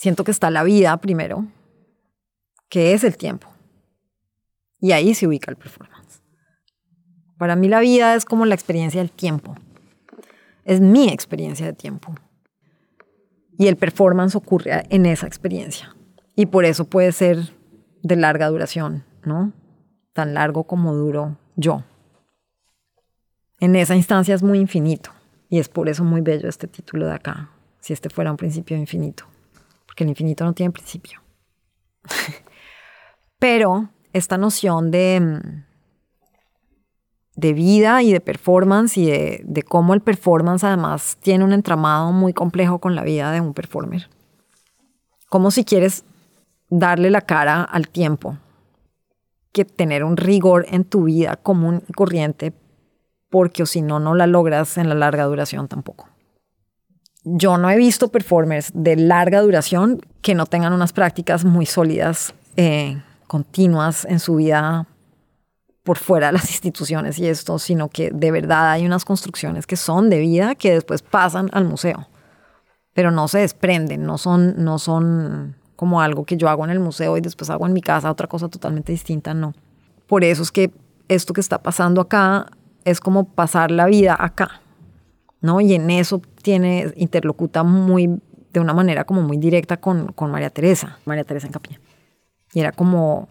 siento que está la vida primero, que es el tiempo. Y ahí se ubica el performance. Para mí la vida es como la experiencia del tiempo. Es mi experiencia de tiempo. Y el performance ocurre en esa experiencia. Y por eso puede ser de larga duración, ¿no? Tan largo como duro yo. En esa instancia es muy infinito. Y es por eso muy bello este título de acá, si este fuera un principio infinito. Porque el infinito no tiene principio. Pero esta noción de, de vida y de performance y de, de cómo el performance además tiene un entramado muy complejo con la vida de un performer. Como si quieres darle la cara al tiempo, que tener un rigor en tu vida común y corriente, porque o si no, no la logras en la larga duración tampoco. Yo no he visto performers de larga duración que no tengan unas prácticas muy sólidas, eh, continuas en su vida por fuera de las instituciones y esto, sino que de verdad hay unas construcciones que son de vida que después pasan al museo, pero no se desprenden, no son, no son como algo que yo hago en el museo y después hago en mi casa, otra cosa totalmente distinta, no. Por eso es que esto que está pasando acá es como pasar la vida acá, ¿no? Y en eso tiene, interlocuta muy, de una manera como muy directa con, con María Teresa, María Teresa en Capilla. Y era como,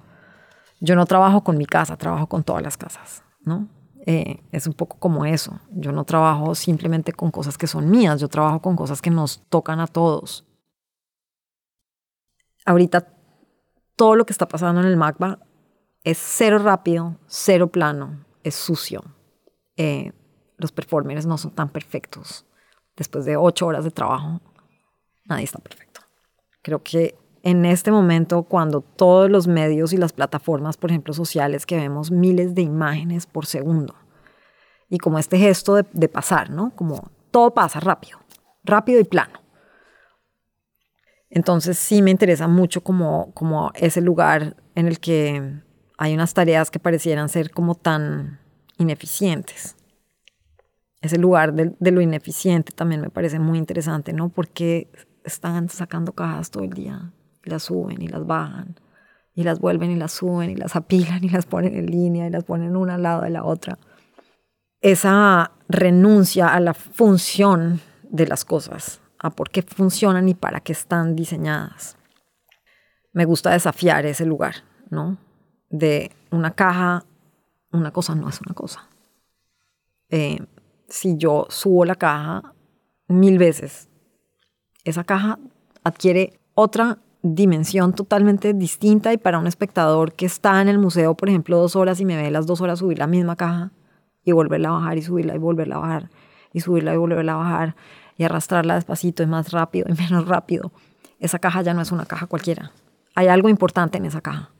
yo no trabajo con mi casa, trabajo con todas las casas, ¿no? Eh, es un poco como eso. Yo no trabajo simplemente con cosas que son mías, yo trabajo con cosas que nos tocan a todos ahorita todo lo que está pasando en el MACBA es cero rápido, cero plano, es sucio. Eh, los performers no son tan perfectos. Después de ocho horas de trabajo, nadie está perfecto. Creo que en este momento, cuando todos los medios y las plataformas, por ejemplo, sociales, que vemos miles de imágenes por segundo, y como este gesto de, de pasar, ¿no? Como todo pasa rápido, rápido y plano. Entonces sí me interesa mucho como, como ese lugar en el que hay unas tareas que parecieran ser como tan ineficientes. Ese lugar de, lo ineficiente también me parece muy interesante, ¿no? Porque están sacando cajas todo el día y las suben y las bajan y las vuelven y las suben y las apilan y las ponen en línea y las ponen una al lado de la otra. Esa renuncia a la función de las cosas a por qué funcionan y para qué están diseñadas. Me gusta desafiar ese lugar, ¿no? De una caja, una cosa no es una cosa. Eh, si yo subo la caja mil veces, esa caja adquiere otra dimensión totalmente distinta y para un espectador que está en el museo, por ejemplo, dos horas y me ve las dos horas subir la misma caja y volverla a bajar y subirla y volverla a bajar y subirla y volverla a bajar y arrastrarla despacito y más rápido y menos rápido. Esa caja ya no es una caja cualquiera. Hay algo importante en esa caja.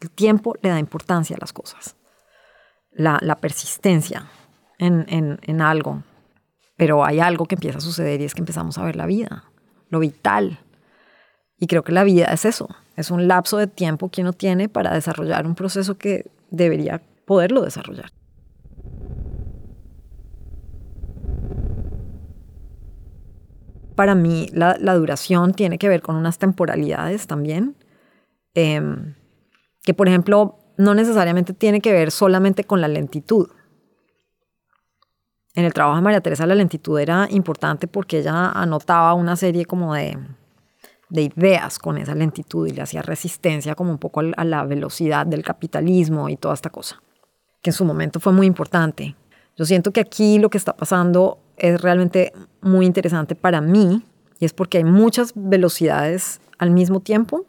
El tiempo le da importancia a las cosas. La, persistencia en, algo. Pero hay algo que empieza a suceder y es que empezamos a ver la vida, lo vital. Y creo que la vida es eso, es un lapso de tiempo que uno tiene para desarrollar un proceso que debería poderlo desarrollar. para mí la, duración tiene que ver con unas temporalidades también, em, que por ejemplo no necesariamente tiene que ver solamente con la lentitud. En el trabajo de María Teresa la lentitud era importante porque ella anotaba una serie como de, de ideas con esa lentitud y le hacía resistencia como un poco a la velocidad del capitalismo y toda esta cosa, que en su momento fue muy importante. Yo siento que aquí lo que está pasando es realmente muy interesante para mí y es porque hay muchas velocidades al mismo tiempo,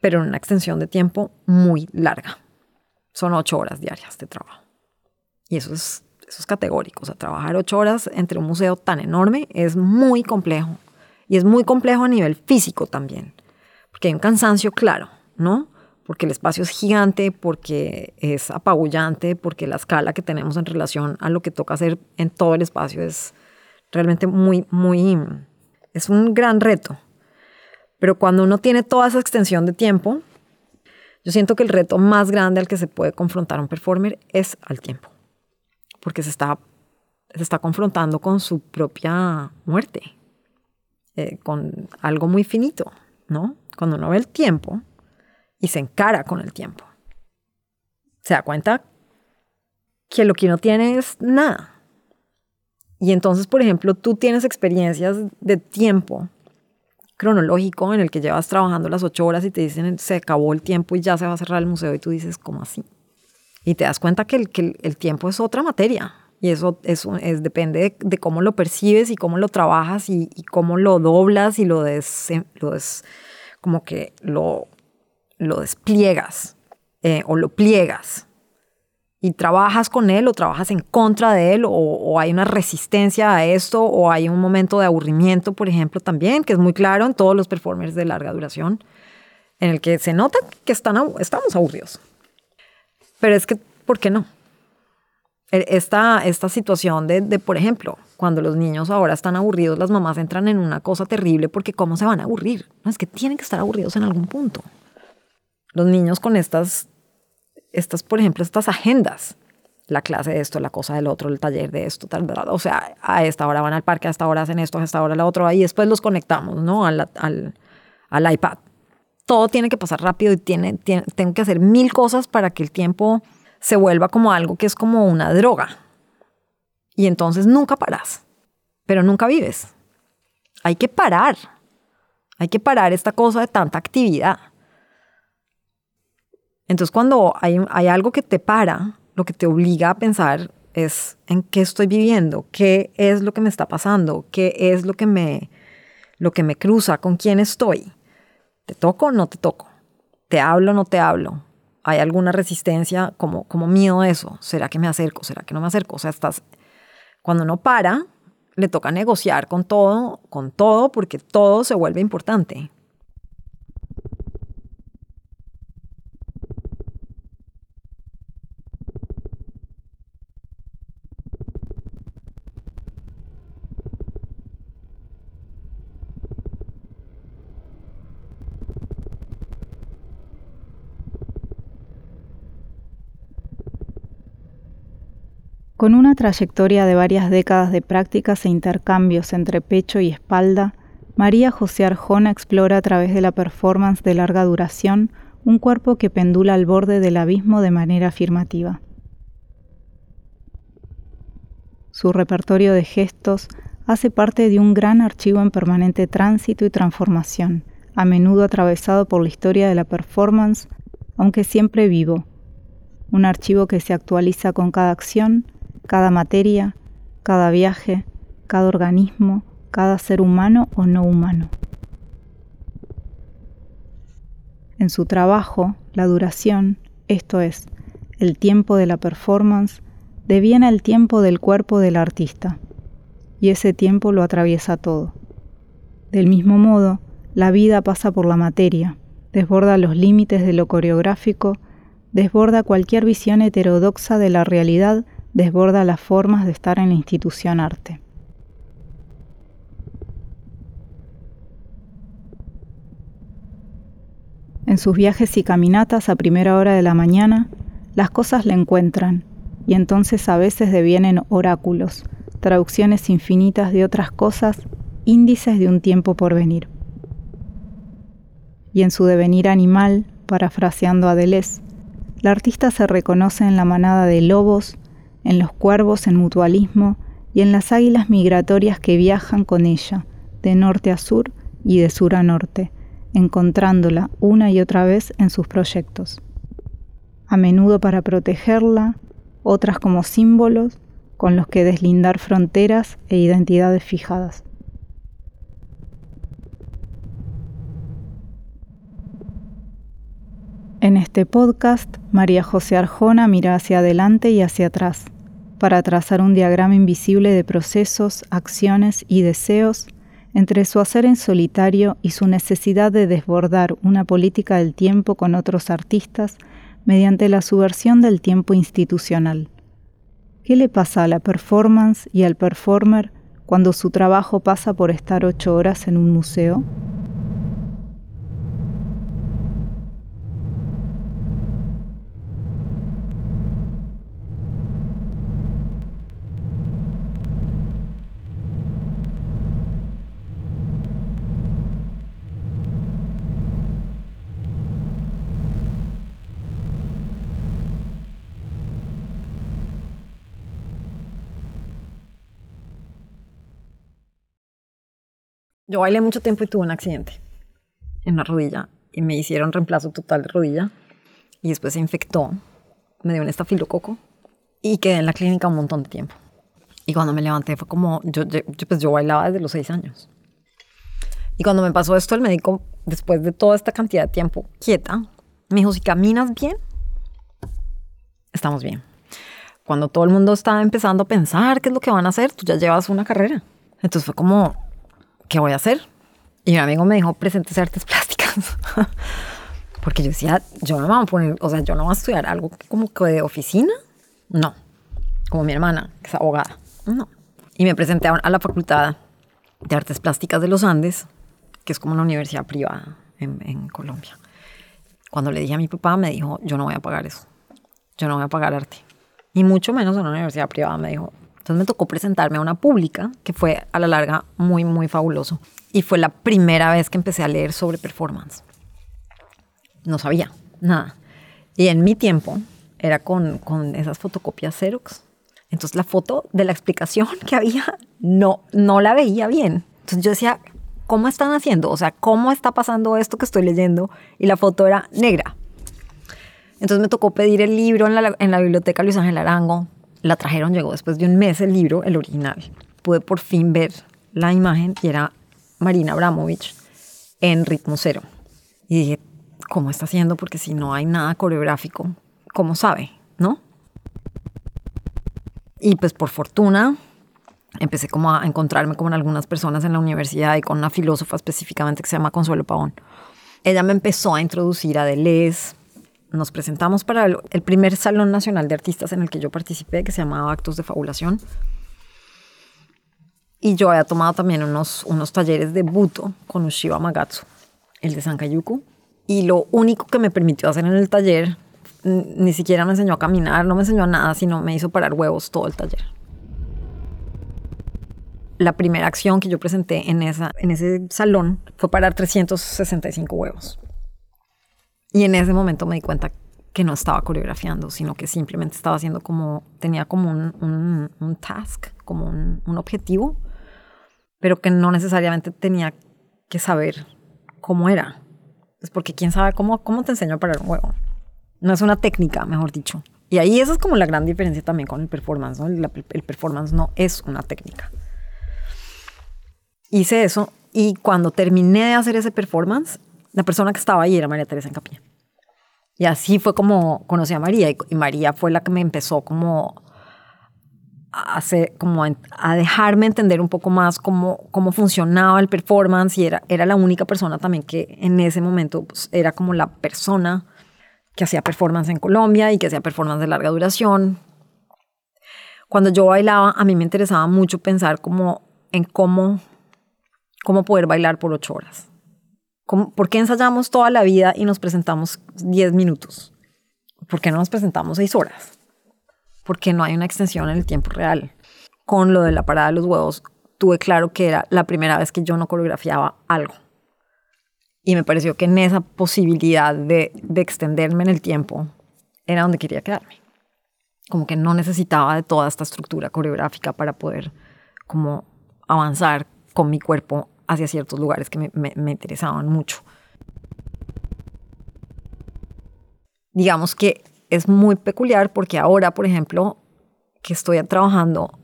pero en una extensión de tiempo muy larga. Son ocho horas diarias de trabajo. Y eso es, eso es categórico. Trabajar ocho horas entre un museo tan enorme es muy complejo. Y es muy complejo a nivel físico también. Porque hay un cansancio claro, ¿no? Porque el espacio es gigante, porque es apabullante, porque la escala que tenemos en relación a lo que toca hacer en todo el espacio es realmente muy, muy, es un gran reto. Pero cuando uno tiene toda esa extensión de tiempo, yo siento que el reto más grande al que se puede confrontar un performer es al tiempo, porque se está, se está confrontando con su propia muerte, eh, con algo muy finito, ¿no? Cuando uno ve el tiempo y se encara con el tiempo, se da cuenta que lo que uno tiene es nada. Y entonces, por ejemplo, tú tienes experiencias de tiempo cronológico en el que llevas trabajando las ocho horas y te dicen se acabó el tiempo y ya se va a cerrar el museo y tú dices, ¿cómo así? Y te das cuenta que el, que el, tiempo es otra materia y eso, eso es, depende de, cómo lo percibes y cómo lo trabajas y, cómo lo doblas y lo, des, lo des, como que lo, lo despliegas eh, o lo pliegas y trabajas con él o trabajas en contra de él o, hay una resistencia a esto o hay un momento de aburrimiento, por ejemplo, también, que es muy claro en todos los performers de larga duración, en el que se nota que están, estamos aburridos. Pero es que, ¿por qué no? E, esta, esta situación de, por ejemplo, cuando los niños ahora están aburridos, las mamás entran en una cosa terrible porque ¿cómo se van a aburrir? No, es que tienen que estar aburridos en algún punto. Los niños con estas estas, por ejemplo, estas agendas, la clase de esto, la cosa del otro, el taller de esto, tal, ¿verdad? O sea, a esta hora van al parque, a esta hora hacen esto, a esta hora la otra, y después los conectamos, ¿no? Al, al, al iPad. Todo tiene que pasar rápido y tiene, tengo que hacer mil cosas para que el tiempo se vuelva como algo que es como una droga. Y entonces nunca paras, pero nunca vives. Hay que parar. Hay que parar esta cosa de tanta actividad. Entonces cuando hay, algo que te para, lo que te obliga a pensar es en qué estoy viviendo, qué es lo que me está pasando, qué es lo que me, lo que me cruza, con quién estoy. ¿Te toco o no te toco? ¿Te hablo o no te hablo? ¿Hay alguna resistencia como, como miedo a eso? ¿Será que me acerco? ¿Será que no me acerco? O sea, estás, cuando no para, le toca negociar con todo, con todo, porque todo se vuelve importante. Con una trayectoria de varias décadas de prácticas e intercambios entre pecho y espalda, María José Arjona explora a través de la performance de larga duración un cuerpo que pendula al borde del abismo de manera afirmativa. Su repertorio de gestos hace parte de un gran archivo en permanente tránsito y transformación, a menudo atravesado por la historia de la performance, aunque siempre vivo. Un archivo que se actualiza con cada acción, cada materia, cada viaje, cada organismo, cada ser humano o no humano. En su trabajo, la duración, esto es, el tiempo de la performance, deviene el tiempo del cuerpo del artista, y ese tiempo lo atraviesa todo. Del mismo modo, la vida pasa por la materia, desborda los límites de lo coreográfico, desborda cualquier visión heterodoxa de la realidad desborda las formas de estar en la institución arte. En sus viajes y caminatas a primera hora de la mañana, las cosas le encuentran y entonces a veces devienen oráculos, traducciones infinitas de otras cosas, índices de un tiempo por venir. Y en su devenir animal, parafraseando a Deleuze, la artista se reconoce en la manada de lobos, en los cuervos en mutualismo y en las águilas migratorias que viajan con ella, de norte a sur y de sur a norte, encontrándola una y otra vez en sus proyectos. A menudo para protegerla, otras como símbolos con los que deslindar fronteras e identidades fijadas. En este podcast, María José Arjona mira hacia adelante y hacia atrás, para trazar un diagrama invisible de procesos, acciones y deseos entre su hacer en solitario y su necesidad de desbordar una política del tiempo con otros artistas mediante la subversión del tiempo institucional. ¿Qué le pasa a la performance y al performer cuando su trabajo pasa por estar ocho horas en un museo? Yo bailé mucho tiempo y tuve un accidente en la rodilla y me hicieron reemplazo total de rodilla y después se infectó, me dio un estafilococo y quedé en la clínica un montón de tiempo. Y cuando me levanté fue como, yo, yo, pues yo bailaba desde los seis años. Y cuando me pasó esto, el médico, después de toda esta cantidad de tiempo quieta, me dijo, si caminas bien, estamos bien. Cuando todo el mundo estaba empezando a pensar qué es lo que van a hacer, tú ya llevas una carrera. Entonces fue como, ¿qué voy a hacer? Y mi amigo me dijo, presentes artes plásticas. Porque yo decía, yo no me voy a poner, o sea, yo no voy a estudiar algo como que de oficina. No. Como mi hermana, que es abogada. No. Y me presenté a la Facultad de Artes Plásticas de los Andes, que es como una universidad privada en, en Colombia. Cuando le dije a mi papá, me dijo, yo no voy a pagar eso. Yo no voy a pagar arte. Y mucho menos en una universidad privada, me dijo. Entonces me tocó presentarme a una pública, que fue a la larga muy, muy fabuloso. Y fue la primera vez que empecé a leer sobre performance. No sabía nada. Y en mi tiempo era con, con esas fotocopias Xerox. Entonces la foto de la explicación que había no, no la veía bien. Entonces yo decía, ¿cómo están haciendo? O sea, ¿cómo está pasando esto que estoy leyendo? Y la foto era negra. Entonces me tocó pedir el libro en la, en la biblioteca Luis Ángel Arango. La trajeron, llegó después de un mes el libro, el original. Pude por fin ver la imagen y era Marina Abramovich en ritmo cero. Y dije, ¿cómo está haciendo? Porque si no hay nada coreográfico, ¿cómo sabe? ¿No? Y pues por fortuna empecé como a encontrarme con algunas personas en la universidad y con una filósofa específicamente que se llama Consuelo Pavón. Ella me empezó a introducir a Deleuze. Nos presentamos para el, primer Salón Nacional de Artistas en el que yo participé, que se llamaba Actos de Fabulación. Y yo había tomado también unos, unos talleres de buto con Ushiba Magatsu, el de Sankayuku. Y lo único que me permitió hacer en el taller, ni siquiera me enseñó a caminar, no me enseñó a nada, sino me hizo parar huevos todo el taller la primera acción que yo presenté en, esa, en ese salón fue parar 365 huevos. Y en ese momento me di cuenta que no estaba coreografiando, sino que simplemente estaba haciendo como, tenía como un, un, task, como un, un, objetivo, pero que no necesariamente tenía que saber cómo era. Es porque quién sabe cómo, cómo te enseño a parar un huevo. No es una técnica, mejor dicho. Y ahí esa es como la gran diferencia también con el performance, ¿no? el performance no es una técnica hice eso y cuando terminé de hacer ese performance, la persona que estaba ahí era María Teresa Encapié. Y así fue como conocí a María y, María fue la que me empezó como a, hacer, como a, dejarme entender un poco más cómo, cómo funcionaba el performance y era, era la única persona también que en ese momento pues, era como la persona que hacía performance en Colombia y que hacía performance de larga duración. Cuando yo bailaba, a mí me interesaba mucho pensar como en cómo cómo poder bailar por ocho horas. ¿Por qué ensayamos toda la vida y nos presentamos diez minutos? ¿Por qué no nos presentamos seis horas? Porque no hay una extensión en el tiempo real. Con lo de la parada de los huevos, tuve claro que era la primera vez que yo no coreografiaba algo. Y me pareció que en esa posibilidad de, de extenderme en el tiempo era donde quería quedarme. Como que no necesitaba de toda esta estructura coreográfica para poder avanzar con mi cuerpo hacia ciertos lugares que me, interesaban mucho. Digamos que es muy peculiar porque ahora, por ejemplo, que estoy trabajando,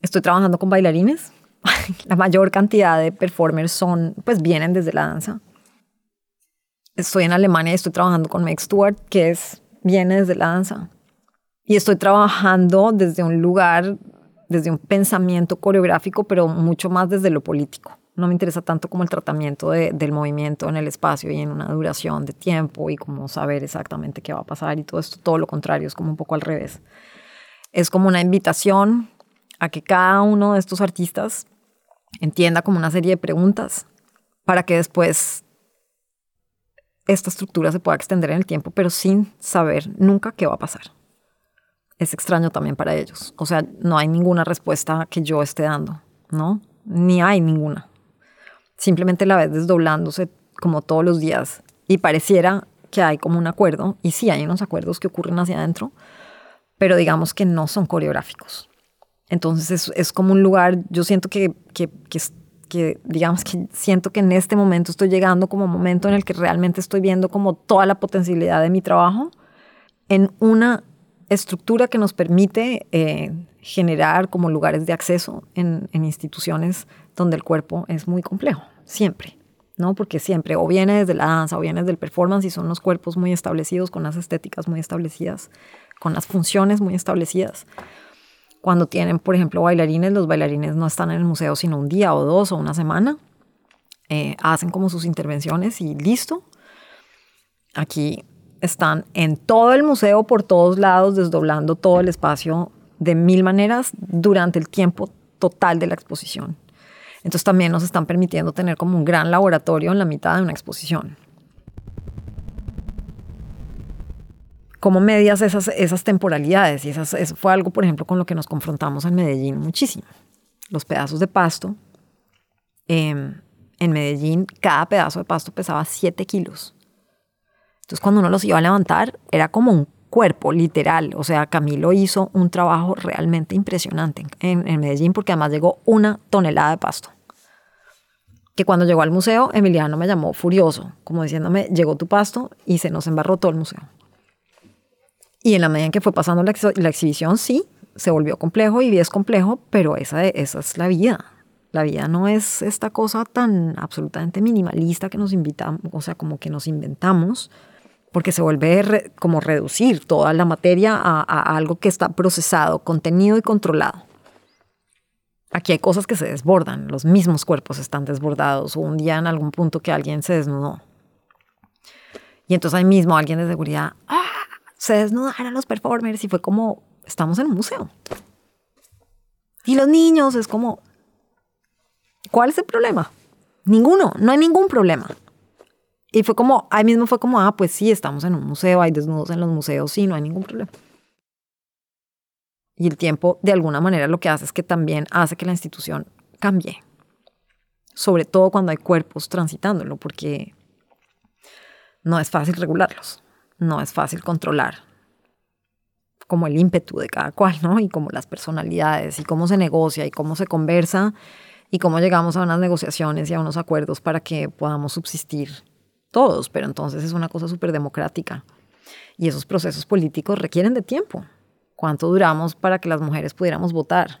estoy trabajando con bailarines. la mayor cantidad de performers son, pues vienen desde la danza. Estoy en Alemania y estoy trabajando con Meg Stewart, que es, viene desde la danza. Y estoy trabajando desde un lugar desde un pensamiento coreográfico, pero mucho más desde lo político. No me interesa tanto como el tratamiento del movimiento en el espacio y en una duración de tiempo y como saber exactamente qué va a pasar y todo esto, todo lo contrario, es como un poco al revés. Es como una invitación a que cada uno de estos artistas entienda como una serie de preguntas para que después esta estructura se pueda extender en el tiempo, pero sin saber nunca qué va a pasar es extraño también para ellos. O sea, no hay ninguna respuesta que yo esté dando, ¿no? Ni hay ninguna. Simplemente la ves desdoblándose como todos los días y pareciera que hay como un acuerdo, y sí hay unos acuerdos que ocurren hacia adentro, pero digamos que no son coreográficos. Entonces es, es como un lugar, yo siento que, que, que, porque digamos que siento que en este momento estoy llegando como momento en el que realmente estoy viendo como toda la potencialidad de mi trabajo en una estructura que nos permite eh, generar como lugares de acceso en, en instituciones donde el cuerpo es muy complejo, siempre. ¿no? Porque siempre o viene desde la danza o viene desde el performance y son los cuerpos muy establecidos, con las estéticas muy establecidas, con las funciones muy establecidas. Cuando tienen, por ejemplo, bailarines, los bailarines no están en el museo sino un día o dos o una semana. Eh, hacen como sus intervenciones y listo. Aquí están en todo el museo, por todos lados, desdoblando todo el espacio de mil maneras durante el tiempo total de la exposición. Entonces también nos están permitiendo tener como un gran laboratorio en la mitad de una exposición. ¿Cómo medias esas, esas temporalidades? Y eso fue algo, por ejemplo, con lo que nos confrontamos en Medellín muchísimo. Los pedazos de pasto. Em, en Medellín, cada pedazo de pasto pesaba 7 kilos. Entonces, cuando uno los iba a levantar, era como un cuerpo, literal. O sea, Camilo hizo un trabajo realmente impresionante en, Medellín porque además llegó una tonelada de pasto. Que cuando llegó al museo, Emiliano me llamó furioso, como diciéndome, llegó tu pasto y se nos embarró todo el museo. Y en la medida en que fue pasando la, exhibición, sí, se volvió complejo y es complejo, pero esa, esa es la vida. La vida no es esta cosa tan absolutamente minimalista que nos invitamos, o sea, como que nos inventamos, porque se vuelve como reducir toda la materia a, algo que está procesado, contenido y controlado. Aquí hay cosas que se desbordan, los mismos cuerpos están desbordados, o un día en algún punto que alguien se desnudó. Y entonces ahí mismo alguien de seguridad, ¡ah! Se desnudaron los performers y fue como, estamos en un museo. Y los niños es como, ¿cuál es el problema? Ninguno, no hay ningún problema. Y fue como, ahí mismo fue como, ah, pues sí, estamos en un museo, hay desnudos en los museos, sí, no hay ningún problema. Y el tiempo, de alguna manera, lo que hace es que también hace que la institución cambie. Sobre todo cuando hay cuerpos transitándolo, porque no es fácil regularlos, no es fácil controlar como el ímpetu de cada cual, ¿no? Y como las personalidades, y cómo se negocia, y cómo se conversa, y cómo llegamos a unas negociaciones y a unos acuerdos para que podamos subsistir todos, pero entonces es una cosa súper democrática. Y esos procesos políticos requieren de tiempo. ¿Cuánto duramos para que las mujeres pudiéramos votar?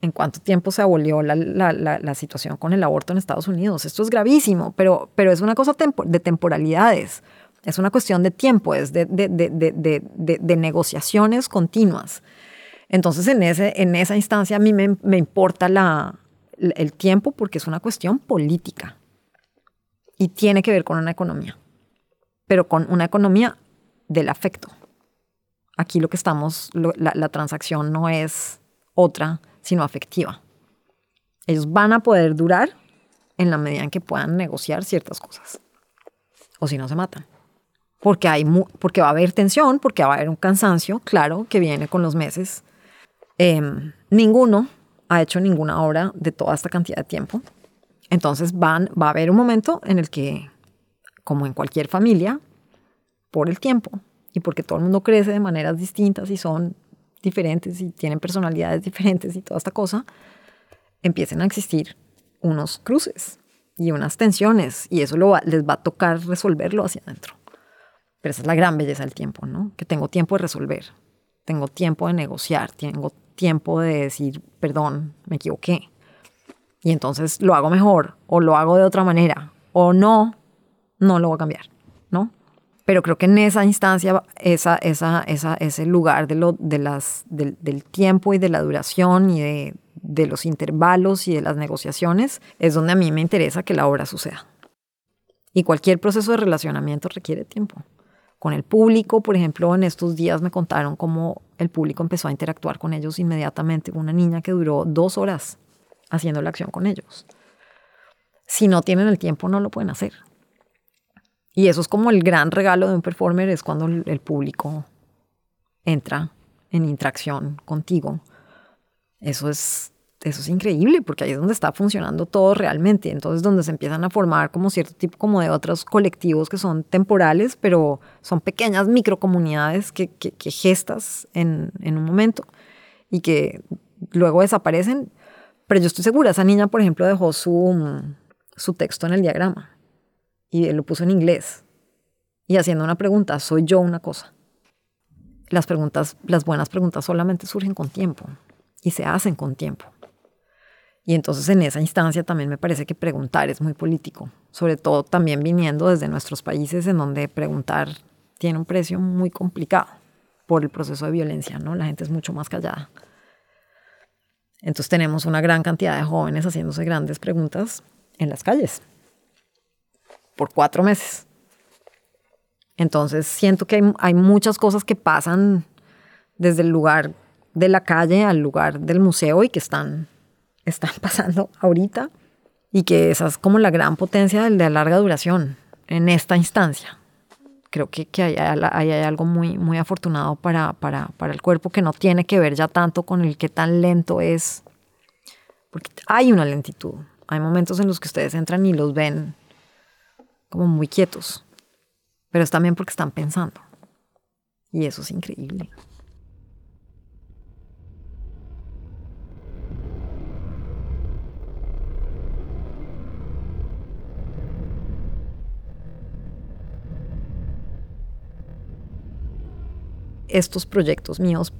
¿En cuánto tiempo se abolió la, la, la, situación con el aborto en Estados Unidos? Esto es gravísimo, pero, pero es una cosa de temporalidades. Es una cuestión de tiempo, es de, de, de, de negociaciones continuas. Entonces, en, ese, en esa instancia a mí me, me importa el tiempo porque es una cuestión política y tiene que ver con una economía, pero con una economía del afecto. Aquí lo que estamos, la, transacción no es otra, sino afectiva. Ellos van a poder durar en la medida en que puedan negociar ciertas cosas. O si no, se matan. Porque, hay porque va a haber tensión, porque va a haber un cansancio, claro, que viene con los meses. Em, ninguno ha hecho ninguna obra de toda esta cantidad de tiempo. Entonces van, va a haber un momento en el que, como en cualquier familia, por el tiempo y porque todo el mundo crece de maneras distintas y son diferentes y tienen personalidades diferentes y toda esta cosa, empiecen a existir unos cruces y unas tensiones y eso les va a tocar resolverlo hacia adentro. Pero esa es la gran belleza del tiempo, ¿no? Que tengo tiempo de resolver, tengo tiempo de negociar, tengo tiempo de decir, perdón, me equivoqué y entonces lo hago mejor o lo hago de otra manera o no, no lo voy a cambiar, ¿no? Pero creo que en esa instancia, esa, esa, esa, ese lugar de lo, de las, del, del tiempo y de la duración y de, de los intervalos y de las negociaciones es donde a mí me interesa que la obra suceda. Y cualquier proceso de relacionamiento requiere tiempo. Con el público, por ejemplo, en estos días me contaron cómo el público empezó a interactuar con ellos inmediatamente. Una niña que duró dos horas haciendo la acción con ellos. Si no tienen el tiempo, no lo pueden hacer. Y eso es como el gran regalo de un performer, es cuando el público entra en interacción contigo. Eso es, eso es increíble, porque ahí es donde está funcionando todo realmente. Entonces, donde se empiezan a formar como cierto tipo como de otros colectivos que son temporales, pero son pequeñas microcomunidades que, que, que gestas en, en un momento y que luego desaparecen Pero yo estoy segura, esa niña, por ejemplo, dejó su, su texto en el diagrama y lo puso en inglés y haciendo una pregunta, ¿soy yo una cosa? Las preguntas, las buenas preguntas solamente surgen con tiempo y se hacen con tiempo. Y entonces en esa instancia también me parece que preguntar es muy político, sobre todo también viniendo desde nuestros países en donde preguntar tiene un precio muy complicado por el proceso de violencia, ¿no? La gente es mucho más callada. Entonces tenemos una gran cantidad de jóvenes haciéndose grandes preguntas en las calles por cuatro meses. Entonces siento que hay, muchas cosas que pasan desde el lugar de la calle al lugar del museo y que están, están pasando ahorita y que esa es como la gran potencia del de larga duración en esta instancia. Creo que, que hay, hay, algo muy, muy afortunado para, para, para el cuerpo que no tiene que ver ya tanto con el que tan lento es, porque hay una lentitud. Hay momentos en los que ustedes entran y los ven como muy quietos, pero es también porque están pensando. Y eso es increíble. Estos proyectos míos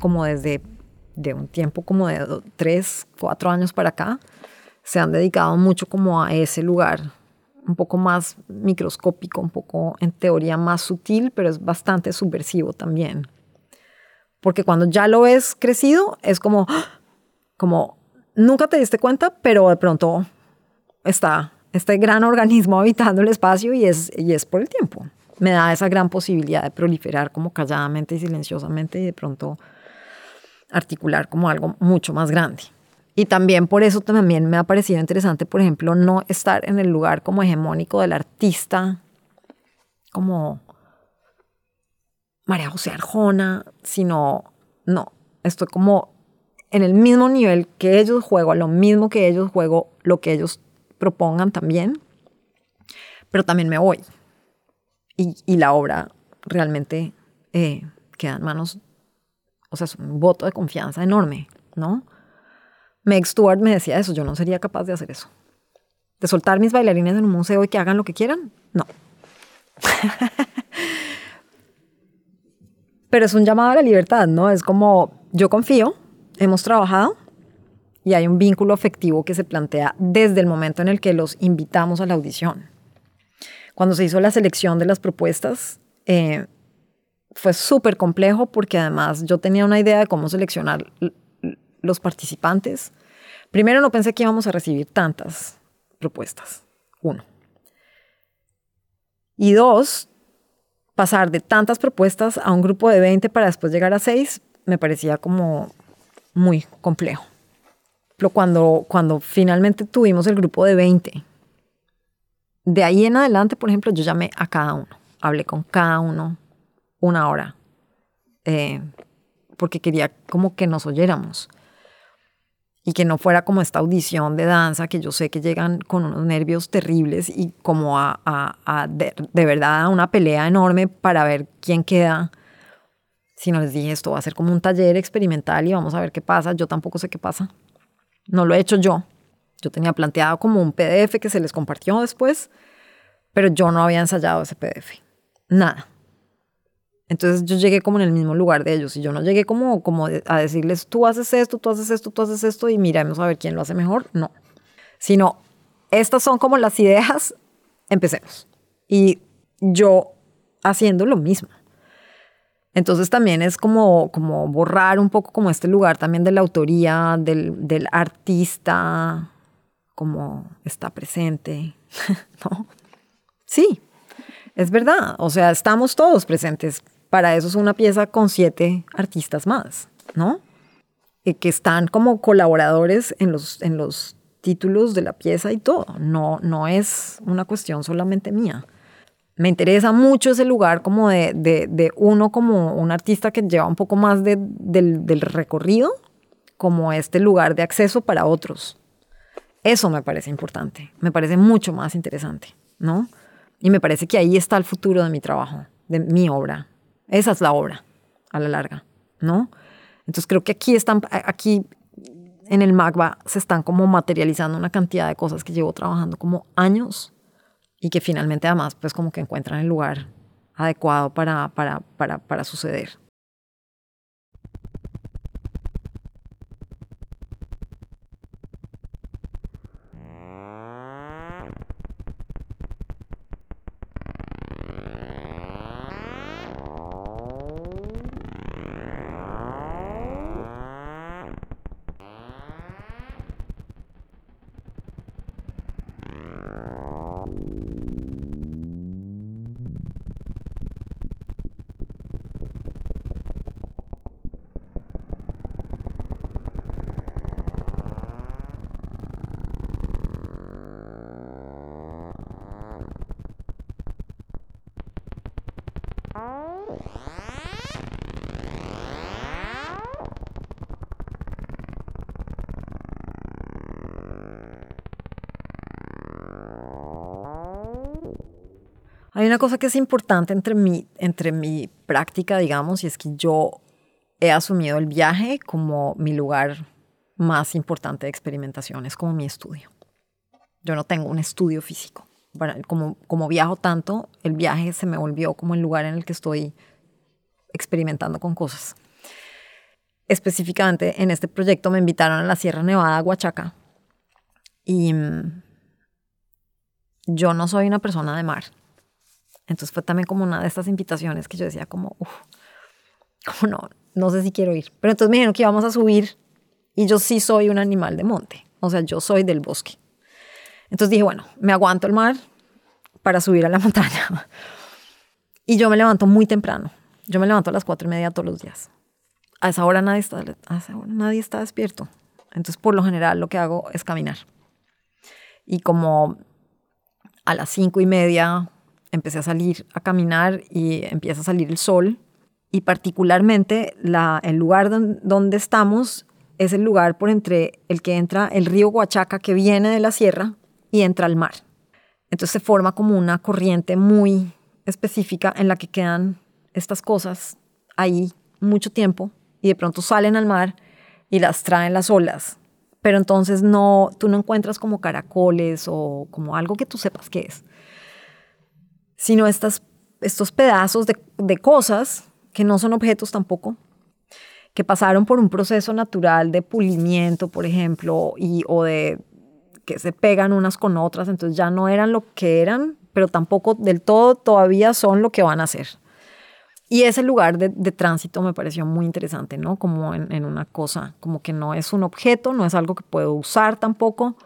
como desde de un tiempo como de tres, cuatro años para acá, se han dedicado mucho como a ese lugar un poco más microscópico, un poco en teoría más sutil, pero es bastante subversivo también. Porque cuando ya lo ves crecido, es como, como nunca te diste cuenta, pero de pronto está este gran organismo habitando el espacio y es, y es por el tiempo. Me da esa gran posibilidad de proliferar como calladamente y silenciosamente y de pronto articular como algo mucho más grande. Y también por eso también me ha parecido interesante, por ejemplo, no estar en el lugar como hegemónico del artista, como María José Arjona, sino, no, estoy como en el mismo nivel que ellos juego, a lo mismo que ellos juego, lo que ellos propongan también, pero también me voy. Y, la obra realmente eh, queda en manos, o sea, es un voto de confianza enorme, ¿no? Meg Stewart me decía eso, yo no sería capaz de hacer eso. De soltar mis bailarines en un museo y que hagan lo que quieran, no. Pero es un llamado a la libertad, ¿no? Es como, yo confío, hemos trabajado y hay un vínculo afectivo que se plantea desde el momento en el que los invitamos a la audición. Cuando se hizo la selección de las propuestas, eh, fue súper complejo porque además yo tenía una idea de cómo seleccionar los participantes. Primero no pensé que íbamos a recibir tantas propuestas. Uno. Y dos, pasar de tantas propuestas a un grupo de 20 para después llegar a 6 me parecía como muy complejo. Pero cuando, cuando finalmente tuvimos el grupo de 20, de ahí en adelante, por ejemplo, yo llamé a cada uno, hablé con cada uno una hora, eh, porque quería como que nos oyéramos y que no fuera como esta audición de danza que yo sé que llegan con unos nervios terribles y como a, a, de, verdad a una pelea enorme para ver quién queda. Si no les dije esto va a ser como un taller experimental y vamos a ver qué pasa, yo tampoco sé qué pasa. No lo he hecho yo. Yo tenía planteado como un PDF que se les compartió después, pero yo no había ensayado ese PDF. Nada. Entonces yo llegué como en el mismo lugar de ellos y yo no llegué como, como a decirles, tú haces esto, tú haces esto, tú haces esto y miremos a ver quién lo hace mejor. No, sino estas son como las ideas, empecemos. Y yo haciendo lo mismo. Entonces también es como, como borrar un poco como este lugar también de la autoría, del, del artista, como está presente, ¿no? Sí, es verdad, o sea, estamos todos presentes para eso es una pieza con siete artistas más, ¿no? Y que están como colaboradores en los, en los títulos de la pieza y todo. No, no es una cuestión solamente mía. Me interesa mucho ese lugar como de, de, uno como un artista que lleva un poco más de, del, del recorrido, como este lugar de acceso para otros. Eso me parece importante, me parece mucho más interesante, ¿no? Y me parece que ahí está el futuro de mi trabajo, de mi obra, esa es la obra, a la larga, ¿no? Entonces creo que aquí están, aquí en el MAGBA se están como materializando una cantidad de cosas que llevo trabajando como años y que finalmente además pues como que encuentran el lugar adecuado para, para, para, para suceder. Hay una cosa que es importante entre mi, entre mi práctica, digamos, y es que yo he asumido el viaje como mi lugar más importante de experimentación, es como mi estudio. Yo no tengo un estudio físico. Como, como viajo tanto, el viaje se me volvió como el lugar en el que estoy experimentando con cosas. Específicamente en este proyecto me invitaron a la Sierra Nevada, Huachaca, y mm, yo no soy una persona de mar. Entonces fue también como una de estas invitaciones que yo decía como, uff, como no, no sé si quiero ir. Pero entonces me dijeron que íbamos a subir y yo sí soy un animal de monte, o sea, yo soy del bosque. Entonces dije, bueno, me aguanto el mar para subir a la montaña. Y yo me levanto muy temprano. Yo me levanto a las cuatro y media todos los días. A esa hora nadie está, a esa hora nadie está despierto. Entonces, por lo general, lo que hago es caminar. Y como a las cinco y media empecé a salir a caminar y empieza a salir el sol. Y particularmente la, el lugar donde estamos es el lugar por entre el que entra el río Huachaca que viene de la sierra y entra al mar. Entonces se forma como una corriente muy específica en la que quedan estas cosas ahí mucho tiempo y de pronto salen al mar y las traen las olas. Pero entonces no, tú no encuentras como caracoles o como algo que tú sepas qué es sino estos pedazos de, cosas que no son objetos tampoco, que pasaron por un proceso natural de pulimiento, por ejemplo, y, o de que se pegan unas con otras, entonces ya no eran lo que eran, pero tampoco del todo todavía son lo que van a ser. Y ese lugar de, tránsito me pareció muy interesante, ¿no? Como en, una cosa, como que no es un objeto, no es algo que puedo usar tampoco,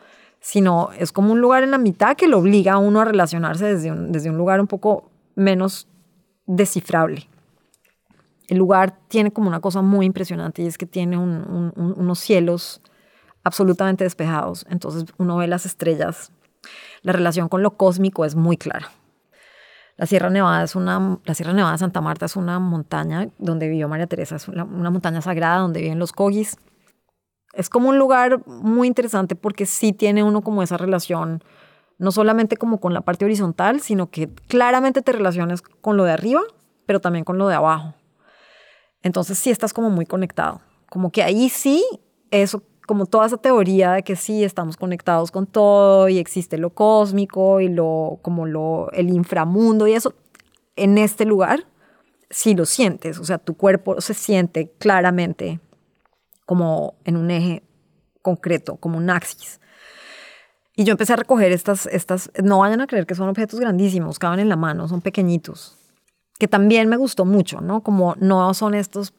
sino es como un lugar en la mitad que lo obliga a uno a relacionarse desde un, desde un lugar un poco menos descifrable. El lugar tiene como una cosa muy impresionante y es que tiene unos cielos absolutamente despejados, entonces uno ve las estrellas. La relación con lo cósmico es muy clara. La Sierra Nevada es una, la Sierra Nevada de Santa Marta es una montaña donde vivió María Teresa, es una, una montaña sagrada donde viven los cogis es como un lugar muy interesante porque sí tiene uno como esa relación, no solamente como con la parte horizontal, sino que claramente te relacionas con lo de arriba, pero también con lo de abajo. Entonces sí estás como muy conectado. Como que ahí sí, eso, como toda esa teoría de que sí estamos conectados con todo y existe lo cósmico y lo, como lo, el inframundo y eso, en este lugar sí lo sientes, o sea, tu cuerpo se siente claramente como en un eje concreto, como un axis. Y yo empecé a recoger estas, estas, no vayan a creer que son objetos grandísimos, caben en la mano, son pequeñitos, que también me gustó mucho, ¿no? Como no son estos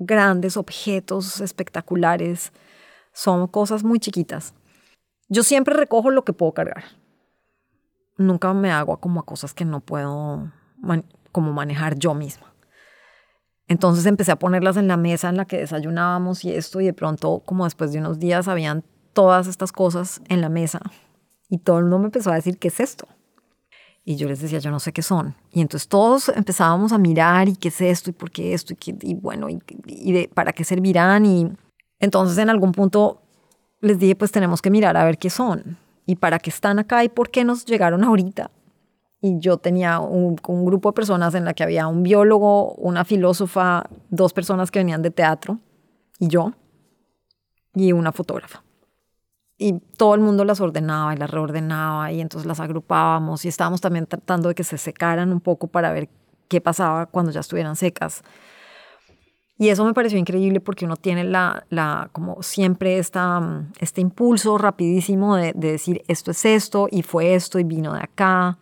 grandes objetos espectaculares, son cosas muy chiquitas. Yo siempre recojo lo que puedo cargar. Nunca me hago como a cosas que no puedo como manejar yo misma. Entonces empecé a ponerlas en la mesa en la que desayunábamos y esto, y de pronto, como después de unos días, habían todas estas cosas en la mesa. Y todo el mundo me empezó a decir, ¿qué es esto? Y yo les decía, yo no sé qué son. Y entonces todos empezábamos a mirar, ¿y qué es esto? ¿Y por qué esto? ¿Y, bueno, y, de, para qué servirán? Y entonces en algún punto les dije, pues tenemos que mirar a ver qué son. ¿Y para qué están acá? ¿Y por qué nos llegaron ahorita? Y yo tenía un, grupo de personas en la que había un biólogo, una filósofa, dos personas que venían de teatro y yo. y una fotógrafa. Y todo el mundo las ordenaba y las reordenaba y entonces las agrupábamos y estábamos también tratando de que se secaran un poco para ver qué pasaba cuando ya estuvieran secas. Y eso me pareció increíble porque uno tiene la, la como siempre esta, este impulso rapidísimo de, de decir esto es esto y fue esto y vino de acá.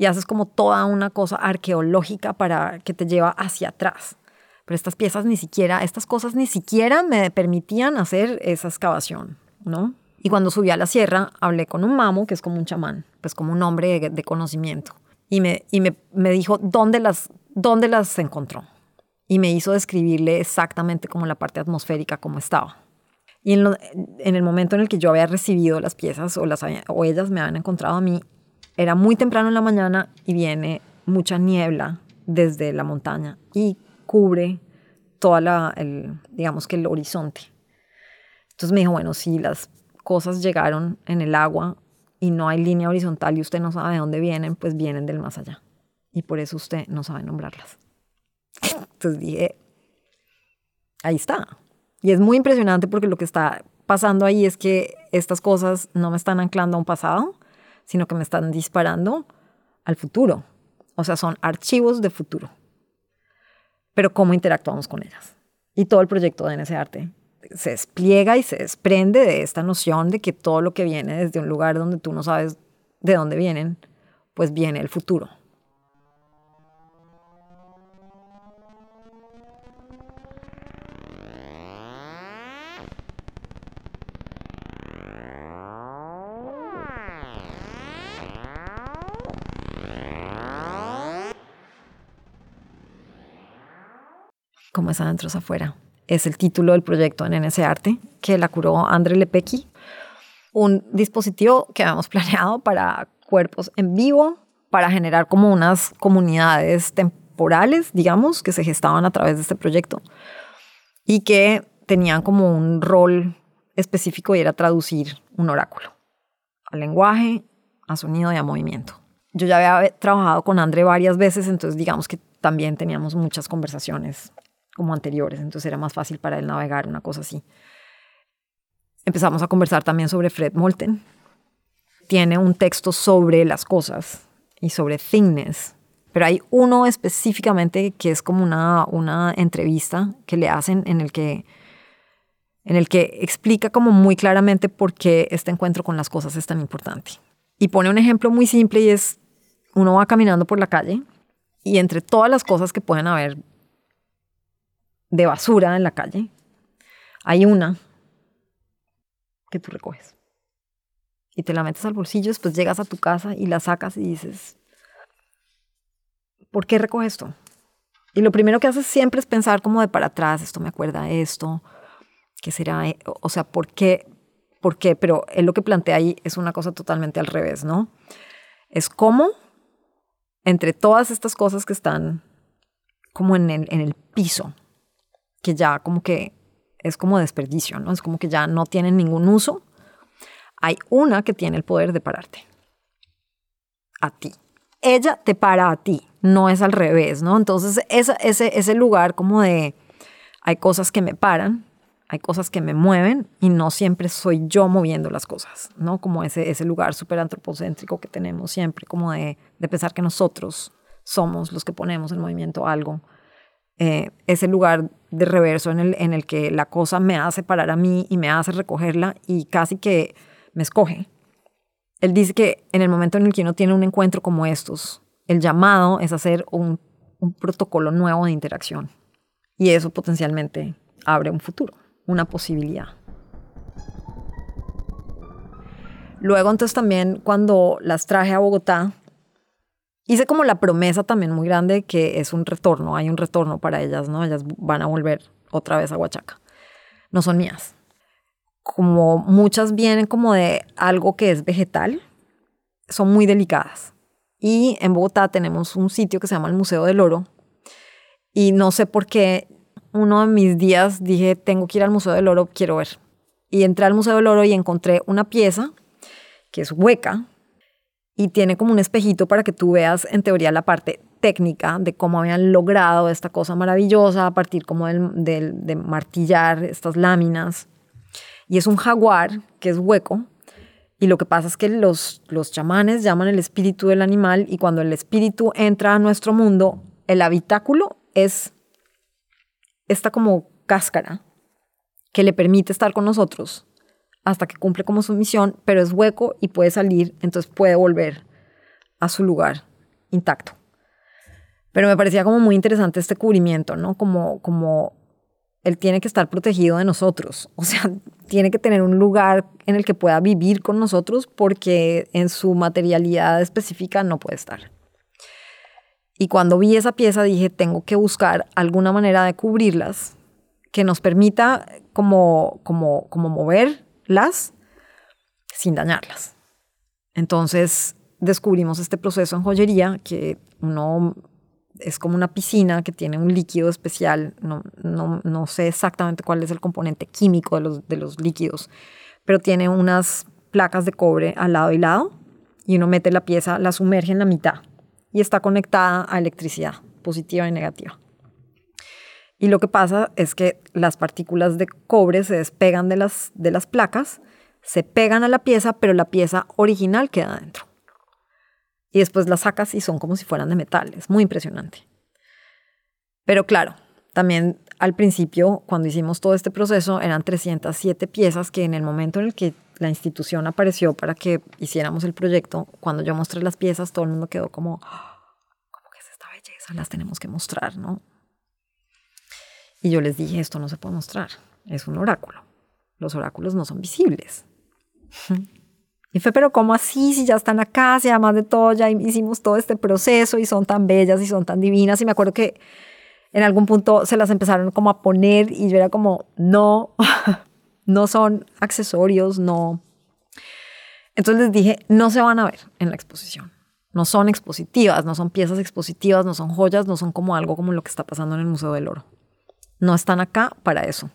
Y haces como toda una cosa arqueológica para que te lleva hacia atrás. Pero estas piezas ni siquiera, estas cosas ni siquiera me permitían hacer esa excavación, ¿no? Y cuando subí a la sierra, hablé con un mamo, que es como un chamán, pues como un hombre de, conocimiento. Y, me, y me, me, dijo dónde las, dónde las encontró. Y me hizo describirle exactamente como la parte atmosférica, como estaba. Y en, en, el momento en el que yo había recibido las piezas o, las, o ellas me habían encontrado a mí, era muy temprano en la mañana y viene mucha niebla desde la montaña. Y cubre toda la, el, digamos que el horizonte. Entonces me dijo, bueno, si las cosas llegaron en el agua y no hay línea horizontal y usted no sabe de dónde vienen, pues vienen del más allá. Y por eso usted no sabe nombrarlas. Entonces dije, ahí está. Y es muy impresionante porque lo que está pasando ahí es que estas cosas no me están anclando a un pasado, sino que me están disparando al futuro. O sea, son archivos de futuro pero cómo interactuamos con ellas. Y todo el proyecto de NS Arte se despliega y se desprende de esta noción de que todo lo que viene desde un lugar donde tú no sabes de dónde vienen, pues viene el futuro. Como es adentro es afuera. Es el título del proyecto en NS Arte, que la curó André Lepecki, un dispositivo que habíamos planeado para cuerpos en vivo, para generar como unas comunidades temporales, digamos, que se gestaban a través de este proyecto y que tenían como un rol específico y era traducir un oráculo al lenguaje, a sonido y a movimiento. Yo ya había trabajado con André varias veces, entonces digamos que también teníamos muchas conversaciones como anteriores, entonces era más fácil para él navegar, una cosa así. Empezamos a conversar también sobre Fred Moulton. Tiene un texto sobre las cosas y sobre thingness, pero hay uno específicamente que es como una, una entrevista que le hacen en el que en el que explica como muy claramente por qué este encuentro con las cosas es tan importante. Y pone un ejemplo muy simple y es, uno va caminando por la calle y entre todas las cosas que pueden haber de basura en la calle, hay una que tú recoges. Y te la metes al bolsillo, después llegas a tu casa y la sacas y dices, ¿por qué recojo esto? Y lo primero que haces siempre es pensar como de para atrás, esto me acuerda esto, ¿qué será? O sea, ¿por qué? ¿Por qué? Pero él lo que plantea ahí es una cosa totalmente al revés, ¿no? Es como entre todas estas cosas que están como en el, en el piso, que ya como que es como desperdicio, ¿no? Es como que ya no tienen ningún uso. Hay una que tiene el poder de pararte. A ti. Ella te para a ti, no es al revés, ¿no? Entonces, ese, ese, ese lugar como de, hay cosas que me paran, hay cosas que me mueven y no siempre soy yo moviendo las cosas, ¿no? Como ese, ese lugar súper antropocéntrico que tenemos siempre, como de, de pensar que nosotros somos los que ponemos en movimiento algo eh, ese lugar de reverso en el, en el que la cosa me hace parar a mí y me hace recogerla y casi que me escoge. Él dice que en el momento en el que uno tiene un encuentro como estos, el llamado es hacer un, un protocolo nuevo de interacción. Y eso potencialmente abre un futuro, una posibilidad. Luego entonces también cuando las traje a Bogotá, hice como la promesa también muy grande que es un retorno, hay un retorno para ellas, ¿no? Ellas van a volver otra vez a Huachaca. No son mías. Como muchas vienen como de algo que es vegetal, son muy delicadas. Y en Bogotá tenemos un sitio que se llama el Museo del Oro. Y no sé por qué uno de mis días dije, tengo que ir al Museo del Oro, quiero ver. Y entré al Museo del Oro y encontré una pieza que es hueca, y tiene como un espejito para que tú veas en teoría la parte técnica de cómo habían logrado esta cosa maravillosa a partir como del, de martillar estas láminas. Y es un jaguar que es hueco. Y lo que pasa es que los, los chamanes llaman el espíritu del animal y cuando el espíritu entra a nuestro mundo, el habitáculo es esta como cáscara que le permite estar con nosotros hasta que cumple como su misión, pero es hueco y puede salir, entonces puede volver a su lugar intacto. Pero me parecía como muy interesante este cubrimiento, ¿no? Como, como él tiene que estar protegido de nosotros, o sea, tiene que tener un lugar en el que pueda vivir con nosotros porque en su materialidad específica no puede estar. Y cuando vi esa pieza dije, tengo que buscar alguna manera de cubrirlas que nos permita como, como, como moverlas sin dañarlas. Entonces descubrimos este proceso en joyería que uno es como una piscina que tiene un líquido especial, no, no, no sé exactamente cuál es el componente químico de los, de los líquidos, pero tiene unas placas de cobre al lado y lado y uno mete la pieza, la sumerge en la mitad y está conectada a electricidad, positiva y negativa. Y lo que pasa es que las partículas de cobre se despegan de las, de las placas, se pegan a la pieza, pero la pieza original queda dentro. Y después las sacas y son como si fueran de metal. Es muy impresionante. Pero claro, también al principio, cuando hicimos todo este proceso, eran 307 piezas que en el momento en el que la institución apareció para que hiciéramos el proyecto, cuando yo mostré las piezas, todo el mundo quedó como, ¿cómo que es esta belleza? Las tenemos que mostrar, ¿no? Y yo les dije, esto no se puede mostrar, es un oráculo. Los oráculos no son visibles. Y fue, pero ¿cómo así? Si ya están acá, si además de todo ya hicimos todo este proceso y son tan bellas y son tan divinas. Y me acuerdo que en algún punto se las empezaron como a poner y yo era como, no, no son accesorios, no. Entonces les dije, no se van a ver en la exposición. No son expositivas, no son piezas expositivas, no son joyas, no son como algo como lo que está pasando en el Museo del Oro. No están acá para eso.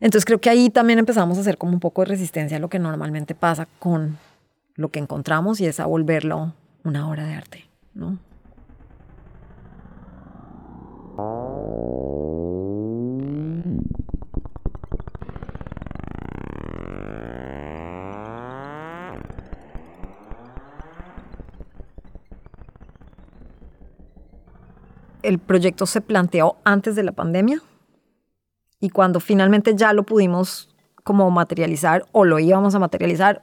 Entonces creo que ahí también empezamos a hacer como un poco de resistencia a lo que normalmente pasa con lo que encontramos y es a volverlo una obra de arte, ¿no? El proyecto se planteó antes de la pandemia y cuando finalmente ya lo pudimos como materializar o lo íbamos a materializar,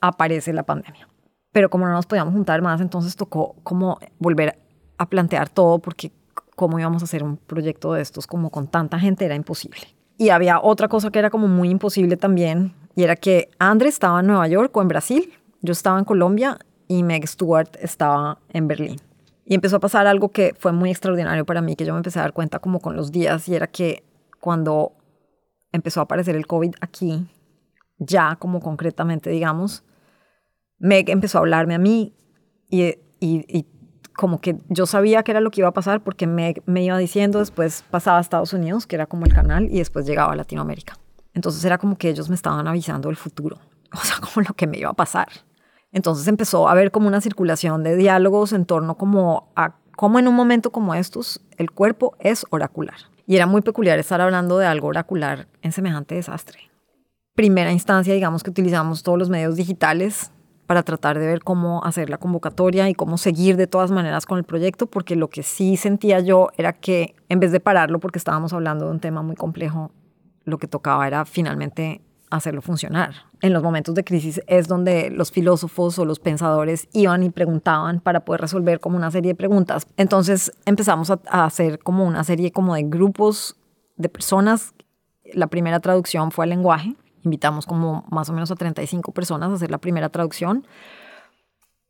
aparece la pandemia. Pero como no nos podíamos juntar más, entonces tocó como volver a plantear todo porque cómo íbamos a hacer un proyecto de estos como con tanta gente era imposible. Y había otra cosa que era como muy imposible también y era que Andrés estaba en Nueva York o en Brasil, yo estaba en Colombia y Meg Stewart estaba en Berlín. Y empezó a pasar algo que fue muy extraordinario para mí, que yo me empecé a dar cuenta como con los días, y era que cuando empezó a aparecer el COVID aquí, ya como concretamente, digamos, Meg empezó a hablarme a mí y, y, como que yo sabía que era lo que iba a pasar porque Meg me iba diciendo, después pasaba a Estados Unidos, que era como el canal, y después llegaba a Latinoamérica. Entonces era como que ellos me estaban avisando del futuro, o sea, como lo que me iba a pasar. Entonces empezó a haber como una circulación de diálogos en torno como a cómo en un momento como estos el cuerpo es oracular. Y era muy peculiar estar hablando de algo oracular en semejante desastre. Primera instancia, digamos que utilizamos todos los medios digitales para tratar de ver cómo hacer la convocatoria y cómo seguir de todas maneras con el proyecto, porque lo que sí sentía yo era que en vez de pararlo, porque estábamos hablando de un tema muy complejo, lo que tocaba era finalmente hacerlo funcionar. En los momentos de crisis es donde los filósofos o los pensadores iban y preguntaban para poder resolver como una serie de preguntas. Entonces empezamos a, hacer como una serie como de grupos de personas. La primera traducción fue al lenguaje. Invitamos como más o menos a 35 personas a hacer la primera traducción.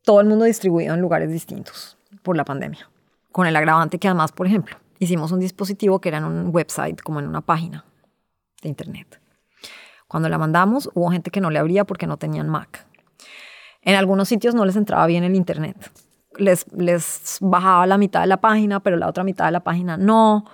Todo el mundo distribuido en lugares distintos por la pandemia. Con el agravante que además, por ejemplo, hicimos un dispositivo que era en un website, como en una página de internet. Cuando la mandamos, hubo gente que no le abría porque no tenían Mac. En algunos sitios no les entraba bien el Internet. Les, les bajaba la mitad de la página, pero la otra mitad de la página no.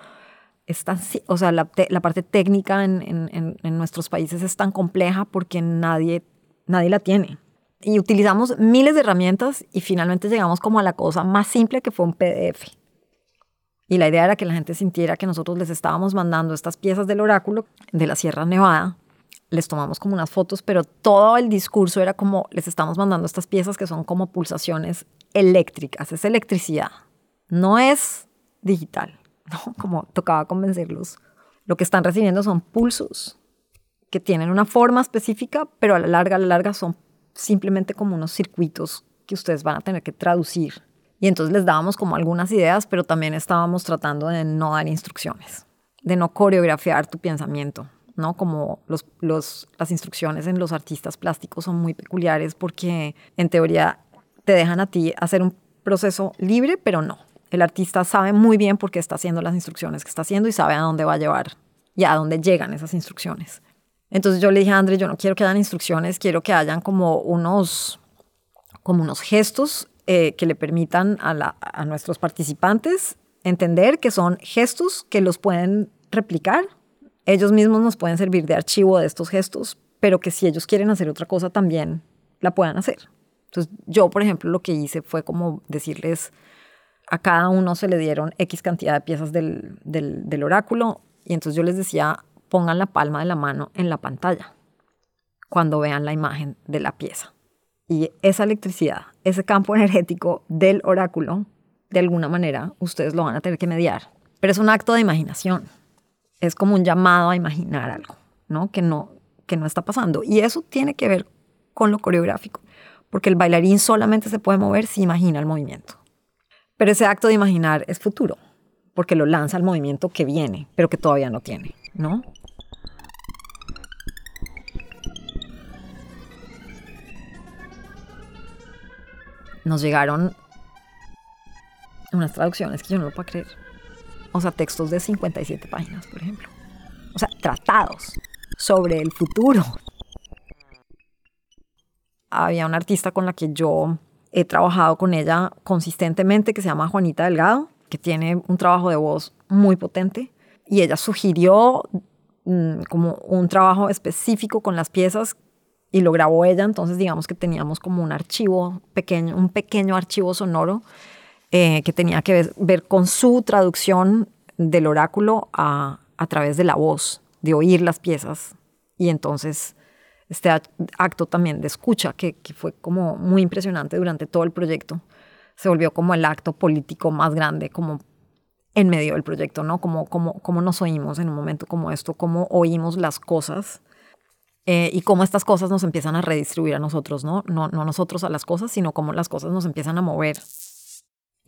Es o sea, la, la parte técnica en, en, en, nuestros países es tan compleja porque nadie, nadie la tiene. Y utilizamos miles de herramientas y finalmente llegamos como a la cosa más simple que fue un PDF. Y la idea era que la gente sintiera que nosotros les estábamos mandando estas piezas del oráculo de la Sierra Nevada les tomamos como unas fotos, pero todo el discurso era como, les estamos mandando estas piezas que son como pulsaciones eléctricas, es electricidad, no es digital, ¿no? Como tocaba convencerlos. Lo que están recibiendo son pulsos que tienen una forma específica, pero a la larga, a la larga son simplemente como unos circuitos que ustedes van a tener que traducir. Y entonces les dábamos como algunas ideas, pero también estábamos tratando de no dar instrucciones, de no coreografiar tu pensamiento, ¿no? Como las instrucciones en los artistas plásticos son muy peculiares porque en teoría te dejan a ti hacer un proceso libre, pero no. El artista sabe muy bien por qué está haciendo las instrucciones que está haciendo y sabe a dónde va a llevar y a dónde llegan esas instrucciones. Entonces yo le dije a André, yo no quiero que hayan instrucciones, quiero que hayan como unos, como unos gestos eh, que le permitan a nuestros participantes entender que son gestos que los pueden replicar. Ellos mismos nos pueden servir de archivo de estos gestos, pero que si ellos quieren hacer otra cosa también la puedan hacer. Entonces yo, por ejemplo, lo que hice fue como decirles, a cada uno se le dieron X cantidad de piezas del, oráculo y entonces yo les decía, pongan la palma de la mano en la pantalla cuando vean la imagen de la pieza. Y esa electricidad, ese campo energético del oráculo, de alguna manera ustedes lo van a tener que mediar. Pero es un acto de imaginación. Es como un llamado a imaginar algo, ¿no? Que no, que no está pasando. Y eso tiene que ver con lo coreográfico, porque el bailarín solamente se puede mover si imagina el movimiento. Pero ese acto de imaginar es futuro, porque lo lanza al movimiento que viene, pero que todavía no tiene, ¿no? nos llegaron unas traducciones que yo no lo puedo creer. O sea, textos de 57 páginas, por ejemplo. O sea, tratados sobre el futuro. Había una artista con la que yo he trabajado con ella consistentemente que se llama Juanita Delgado, que tiene un trabajo de voz muy potente. Y ella sugirió mm, como un trabajo específico con las piezas y lo grabó ella, entonces digamos que teníamos como un archivo pequeño, un pequeño archivo sonoro eh, que tenía que ver, con su traducción del oráculo a, a través de la voz, de oír las piezas. Y entonces este acto también de escucha, que, que fue como muy impresionante durante todo el proyecto, se volvió como el acto político más grande, como en medio del proyecto, ¿no? Como, como, como nos oímos en un momento como esto, cómo oímos las cosas eh, y cómo estas cosas nos empiezan a redistribuir a nosotros, ¿no? ¿no? No nosotros a las cosas, sino cómo las cosas nos empiezan a mover.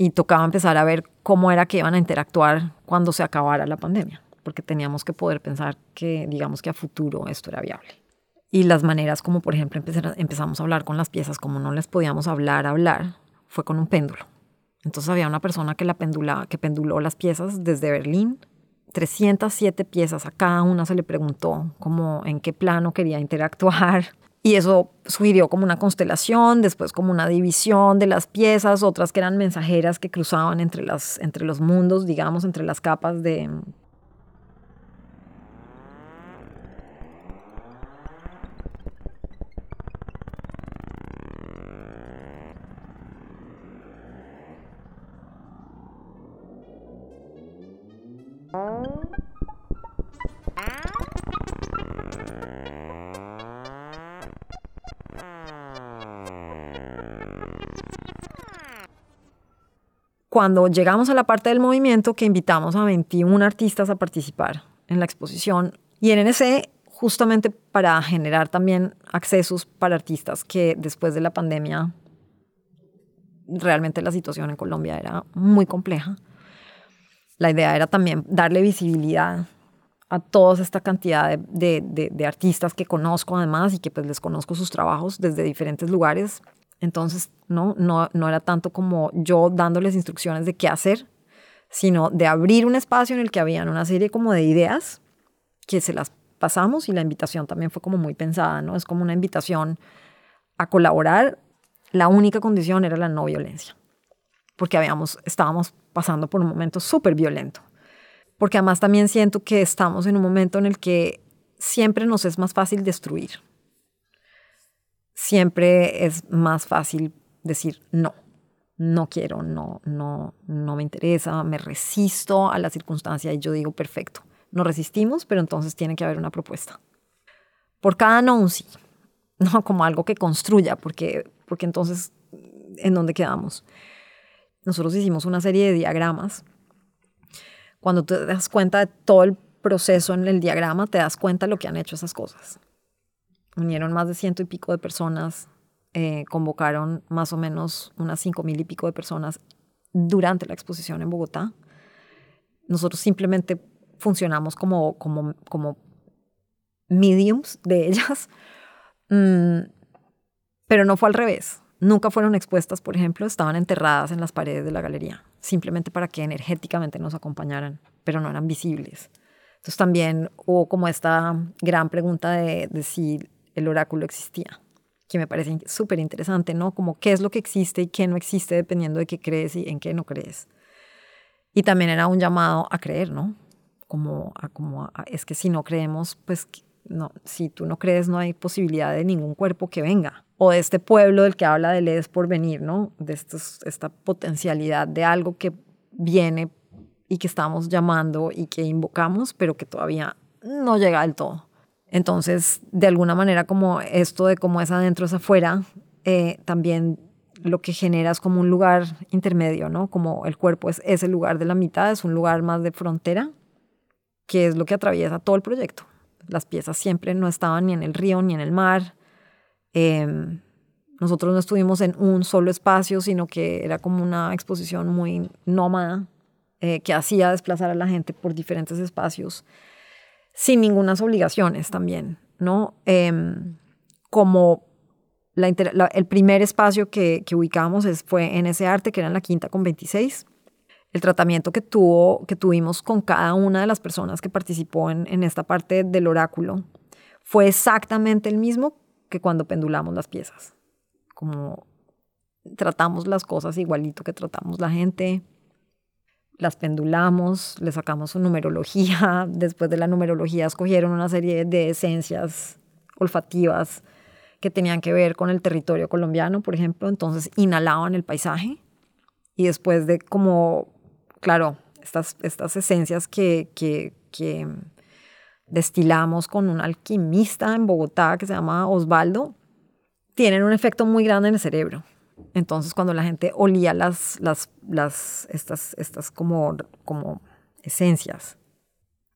Y tocaba empezar a ver cómo era que iban a interactuar cuando se acabara la pandemia, porque teníamos que poder pensar que, digamos que a futuro esto era viable. Y las maneras como, por ejemplo, empezamos a hablar con las piezas, como no les podíamos hablar, hablar, fue con un péndulo. Entonces había una persona que, la pendula, que penduló las piezas desde Berlín 307 piezas, a cada una se le preguntó cómo, en qué plano quería interactuar. Y eso sugirió como una constelación, después como una división de las piezas, otras que eran mensajeras que cruzaban entre, las, entre los mundos, digamos, entre las capas de, cuando llegamos a la parte del movimiento que invitamos a 21 artistas a participar en la exposición y en NC justamente para generar también accesos para artistas que después de la pandemia realmente la situación en Colombia era muy compleja. La idea era también darle visibilidad a toda esta cantidad de, de, artistas que conozco además y que pues les conozco sus trabajos desde diferentes lugares entonces, ¿no? No, no era tanto como yo dándoles instrucciones de qué hacer, sino de abrir un espacio en el que habían una serie como de ideas que se las pasamos y la invitación también fue como muy pensada, ¿no? Es como una invitación a colaborar. La única condición era la no violencia, porque habíamos, estábamos pasando por un momento súper violento. Porque además también siento que estamos en un momento en el que siempre nos es más fácil destruir siempre es más fácil decir no, no quiero, no, no, no me interesa, me resisto a la circunstancia y yo digo perfecto, nos resistimos, pero entonces tiene que haber una propuesta. por cada no un sí, no como algo que construya, porque, porque entonces, ¿en dónde quedamos? Nosotros hicimos una serie de diagramas. Cuando te das cuenta de todo el proceso en el diagrama, te das cuenta de lo que han hecho esas cosas. Unieron más de ciento y pico de personas, eh, convocaron más o menos unas cinco mil y pico de personas durante la exposición en Bogotá. Nosotros simplemente funcionamos como, como, como mediums de ellas, mm, pero no fue al revés. Nunca fueron expuestas, por ejemplo, estaban enterradas en las paredes de la galería, simplemente para que energéticamente nos acompañaran, pero no eran visibles. Entonces también hubo como esta gran pregunta de, de si el oráculo existía, que me parece súper interesante, ¿no? Como qué es lo que existe y qué no existe dependiendo de qué crees y en qué no crees. Y también era un llamado a creer, ¿no? Como, a, como es que si no creemos, pues no, si tú no crees no hay posibilidad de ningún cuerpo que venga. O de este pueblo del que habla del es por venir, ¿no? De estos, esta potencialidad de algo que viene y que estamos llamando y que invocamos, pero que todavía no llega del todo. Entonces, de alguna manera, como esto de cómo es adentro es afuera, eh, también lo que genera es como un lugar intermedio, ¿no? Como el cuerpo es ese lugar de la mitad, es un lugar más de frontera, que es lo que atraviesa todo el proyecto. Las piezas siempre no estaban ni en el río ni en el mar. Em, nosotros no estuvimos en un solo espacio, sino que era como una exposición muy nómada eh, que hacía desplazar a la gente por diferentes espacios sin ninguna obligaciones también, ¿no? Em, como el primer espacio que, que ubicamos es, fue en ese arte, que era en la quinta con 26. El tratamiento que, tuvo, que tuvimos con cada una de las personas que participó en, en esta parte del oráculo fue exactamente el mismo que cuando pendulamos las piezas. Como tratamos las cosas igualito que tratamos la gente, las pendulamos, le sacamos su numerología, después de la numerología escogieron una serie de esencias olfativas que tenían que ver con el territorio colombiano, por ejemplo, entonces inhalaban el paisaje y después de como, claro, estas, estas esencias que, que, que destilamos con un alquimista en Bogotá que se llama Osvaldo, tienen un efecto muy grande en el cerebro. Entonces, cuando la gente olía las, las, las, estas, estas como, como esencias,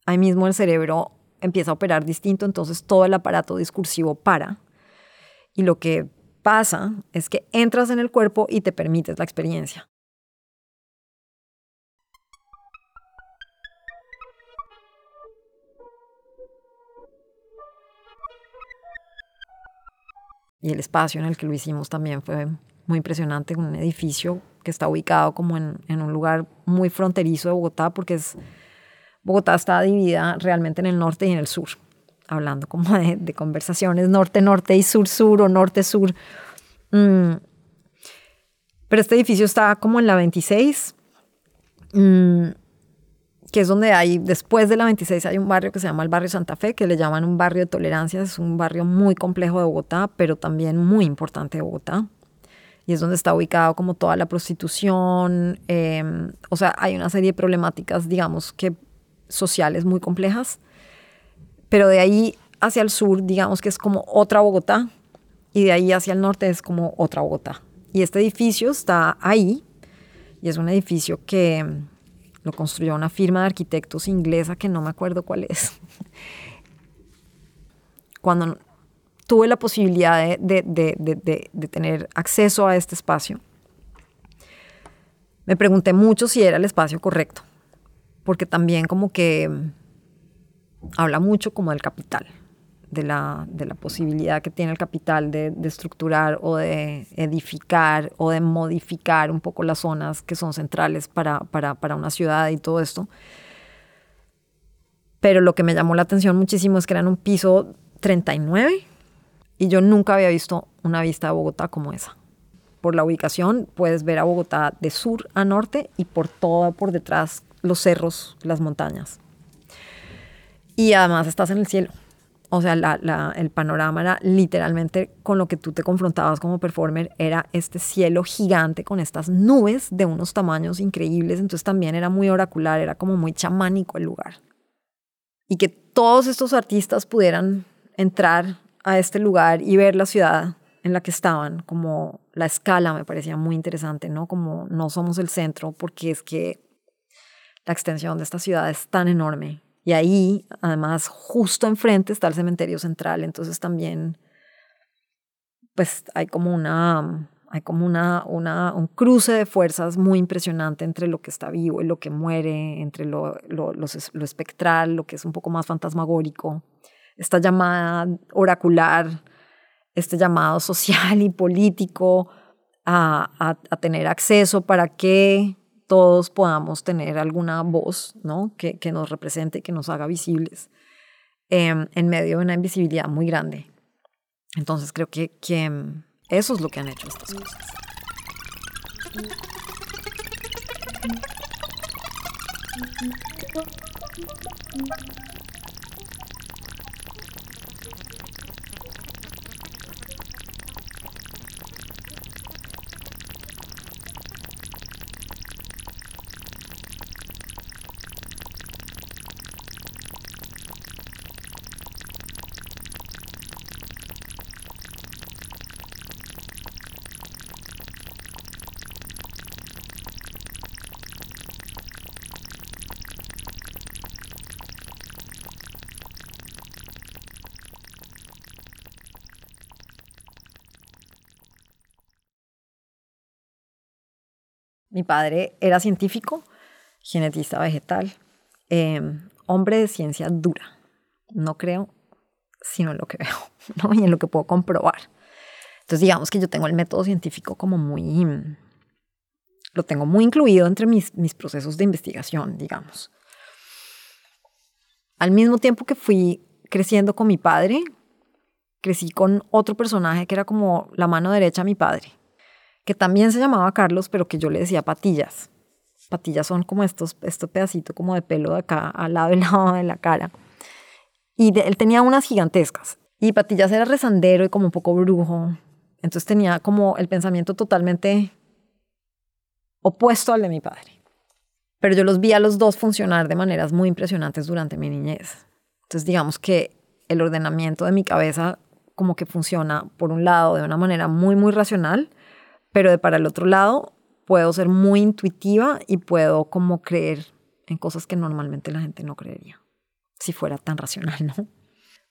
ahí mismo el cerebro empieza a operar distinto, entonces todo el aparato discursivo para. Y lo que pasa es que entras en el cuerpo y te permites la experiencia. Y el espacio en el que lo hicimos también fue muy impresionante, un edificio que está ubicado como en, en, un lugar muy fronterizo de Bogotá, porque es, Bogotá está dividida realmente en el norte y en el sur, hablando como de, de conversaciones norte-norte y sur-sur o norte-sur. Mm. Pero este edificio está como en la 26, mm, que es donde hay, después de la 26 hay un barrio que se llama el barrio Santa Fe, que le llaman un barrio de tolerancia, es un barrio muy complejo de Bogotá, pero también muy importante de Bogotá y es donde está ubicado como toda la prostitución. Em, o sea, hay una serie de problemáticas, digamos, que sociales muy complejas. Pero de ahí hacia el sur, digamos que es como otra Bogotá, y de ahí hacia el norte es como otra Bogotá. Y este edificio está ahí, y es un edificio que lo construyó una firma de arquitectos inglesa que no me acuerdo cuál es. Cuando tuve la posibilidad de, tener acceso a este espacio, me pregunté mucho si era el espacio correcto, porque también como que habla mucho como del capital, de la, de la posibilidad que tiene el capital de, estructurar o de edificar o de modificar un poco las zonas que son centrales para, para, para una ciudad y todo esto. Pero lo que me llamó la atención muchísimo es que era en un piso 39 y yo nunca había visto una vista de Bogotá como esa. Por la ubicación puedes ver a Bogotá de sur a norte y por todo por detrás los cerros, las montañas. Y además estás en el cielo. O sea, el panorama era literalmente con lo que tú te confrontabas como performer, era este cielo gigante con estas nubes de unos tamaños increíbles. Entonces también era muy oracular, era como muy chamánico el lugar. Y que todos estos artistas pudieran entrar a este lugar y ver la ciudad en la que estaban, como la escala me parecía muy interesante, ¿no? Como no somos el centro porque es que la extensión de esta ciudad es tan enorme. Y ahí, además, justo enfrente está el cementerio central, entonces también, pues hay como una, hay como una, una, un cruce de fuerzas muy impresionante entre lo que está vivo y lo que muere, entre lo, lo, lo espectral, lo que es un poco más fantasmagórico, esta llamada oracular este llamado social y político a, tener acceso para que todos podamos tener alguna voz ¿no? que, nos represente, que nos haga visibles em, en medio de una invisibilidad muy grande. Entonces creo que, que em, eso es lo que han hecho estas cosas. Mi padre era científico, genetista vegetal, em, hombre de ciencia dura. No creo, sino en lo que veo ¿no? y en lo que puedo comprobar. Entonces, digamos que yo tengo el método científico como muy. Lo tengo muy incluido entre mis, mis procesos de investigación, digamos. Al mismo tiempo que fui creciendo con mi padre, crecí con otro personaje que era como la mano derecha de mi padre que también se llamaba Carlos, pero que yo le decía patillas. Patillas son como estos, este pedacito como de pelo de acá, al lado y lado de la cara. Y él tenía unas gigantescas. Y Patillas era rezandero y como un poco brujo. Entonces tenía como el pensamiento totalmente opuesto al de mi padre. Pero yo los vi a los dos funcionar de maneras muy impresionantes durante mi niñez. Entonces digamos que el ordenamiento de mi cabeza como que funciona por un lado de una manera muy, muy racional pero de para el otro lado puedo ser muy intuitiva y puedo como creer en cosas que normalmente la gente no creería, si fuera tan racional, ¿no?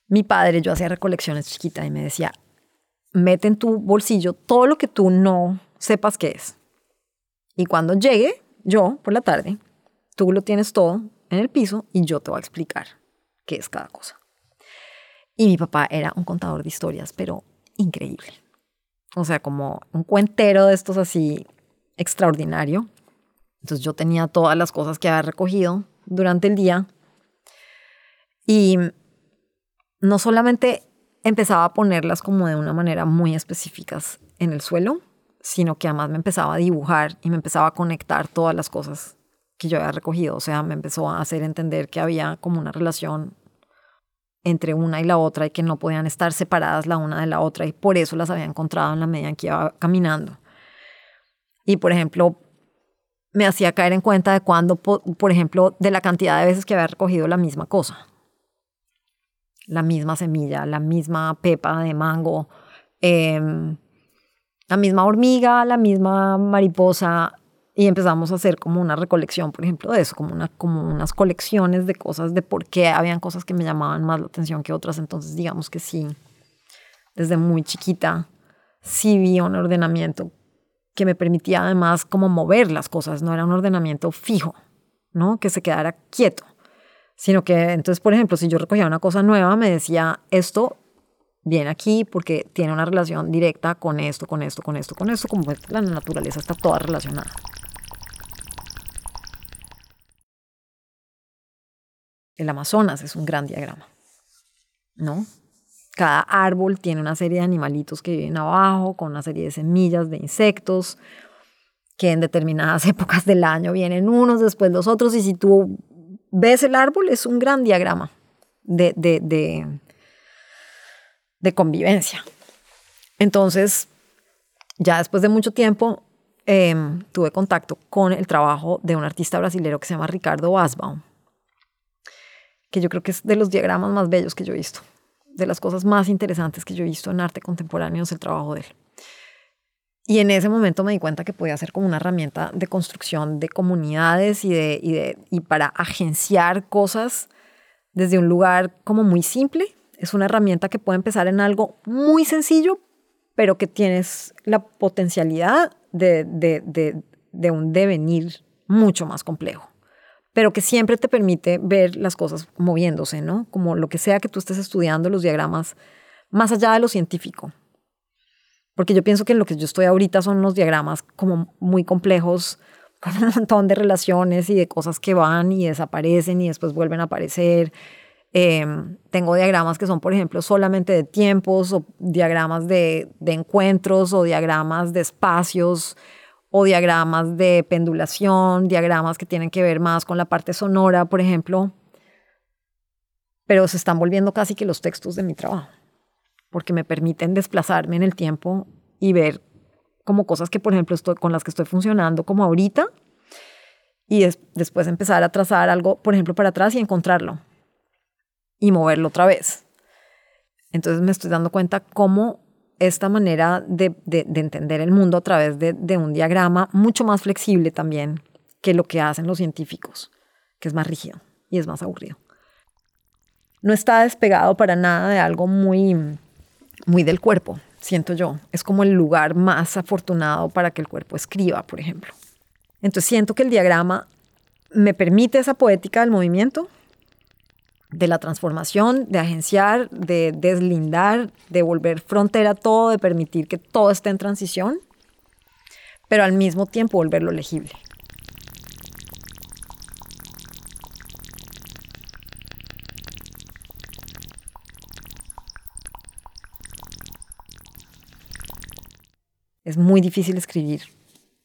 Mi padre, yo hacía recolecciones chiquita y me decía, mete en tu bolsillo todo lo que tú no sepas qué es. Y cuando llegue, yo, por la tarde, tú lo tienes todo en el piso y yo te voy a explicar qué es cada cosa. Y mi papá era un contador de historias, pero increíble o sea, como un cuentero de estos así extraordinario. Entonces yo tenía todas las cosas que había recogido durante el día y no solamente empezaba a ponerlas como de una manera muy específicas en el suelo, sino que además me empezaba a dibujar y me empezaba a conectar todas las cosas que yo había recogido. O sea, me empezó a hacer entender que había como una relación entre una y la otra y que no podían estar separadas la una de la otra y por eso las había encontrado en la medida en que iba caminando. Y por ejemplo, me hacía caer en cuenta de cuando, por ejemplo, de la cantidad de veces que había recogido la misma cosa. La misma semilla, la misma pepa de mango, em, la misma hormiga, la misma mariposa, y empezamos a hacer como una recolección, por ejemplo, de eso, como, una, como unas colecciones de cosas, de por qué habían cosas que me llamaban más la atención que otras. Entonces, digamos que sí, desde muy chiquita, sí vi un ordenamiento que me permitía además como mover las cosas, no era un ordenamiento fijo, ¿no? Que se quedara quieto, sino que entonces, por ejemplo, si yo recogía una cosa nueva, me decía, esto viene aquí porque tiene una relación directa con esto, con esto, con esto, con esto, como la naturaleza está toda relacionada. El Amazonas es un gran diagrama, ¿no? Cada árbol tiene una serie de animalitos que viven abajo, con una serie de semillas, de insectos, que en determinadas épocas del año vienen unos, después los otros, y si tú ves el árbol, es un gran diagrama de, de, de, convivencia. Entonces, ya después de mucho tiempo, em, tuve contacto con el trabajo de un artista brasileño que se llama Ricardo Asbaum que yo creo que es de los diagramas más bellos que yo he visto. de las cosas más interesantes que yo he visto en arte contemporáneo es el trabajo de él. Y en ese momento me di cuenta que podía ser como una herramienta de construcción de comunidades y, de, y, de, y para agenciar cosas desde un lugar como muy simple. Es una herramienta que puede empezar en algo muy sencillo, pero que tienes la potencialidad de, de, de, de un devenir mucho más complejo pero que siempre te permite ver las cosas moviéndose, ¿no? Como lo que sea que tú estés estudiando, los diagramas, más allá de lo científico. Porque yo pienso que lo que yo estoy ahorita son unos diagramas como muy complejos, con un montón de relaciones y de cosas que van y desaparecen y después vuelven a aparecer. Em, tengo diagramas que son, por ejemplo, solamente de tiempos o diagramas de, de encuentros o diagramas de espacios o diagramas de pendulación, diagramas que tienen que ver más con la parte sonora, por ejemplo, pero se están volviendo casi que los textos de mi trabajo, porque me permiten desplazarme en el tiempo y ver como cosas que, por ejemplo, estoy, con las que estoy funcionando como ahorita, y después empezar a trazar algo, por ejemplo, para atrás y encontrarlo y moverlo otra vez. Entonces me estoy dando cuenta cómo esta manera de, entender el mundo a través de, un diagrama mucho más flexible también que lo que hacen los científicos, que es más rígido y es más aburrido. No está despegado para nada de algo muy, muy del cuerpo, siento yo. Es como el lugar más afortunado para que el cuerpo escriba, por ejemplo. Entonces siento que el diagrama me permite esa poética del movimiento, de la transformación, de agenciar, de deslindar, de volver frontera todo, de permitir que todo esté en transición, pero al mismo tiempo volverlo legible. Es muy difícil escribir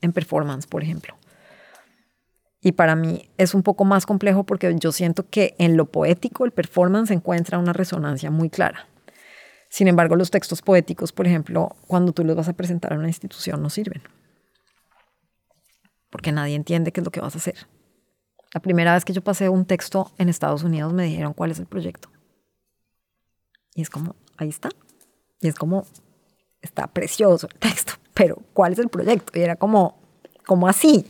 en performance, por ejemplo. Y para mí es un poco más complejo porque yo siento que en lo poético el performance encuentra una resonancia muy clara. Sin embargo, los textos poéticos, por ejemplo, cuando tú los vas a presentar a una institución, no sirven. Porque nadie entiende qué es lo que vas a hacer. La primera vez que yo pasé un texto en Estados Unidos me dijeron cuál es el proyecto. Y es como, ahí está. Y es como, está precioso el texto, pero ¿cuál es el proyecto? Y era como, como así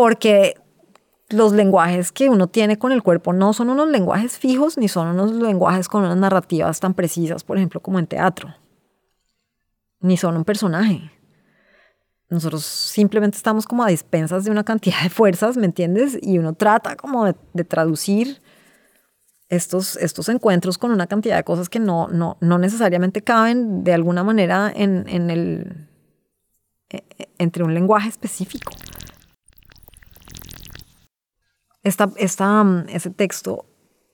porque los lenguajes que uno tiene con el cuerpo no son unos lenguajes fijos ni son unos lenguajes con unas narrativas tan precisas, por ejemplo, como en teatro, ni son un personaje. Nosotros simplemente estamos como a dispensas de una cantidad de fuerzas, ¿me entiendes? Y uno trata como de, traducir estos, estos encuentros con una cantidad de cosas que no, no, no necesariamente caben de alguna manera en, en el, e, e, entre un lenguaje específico. Esta, esta, mm, ese texto,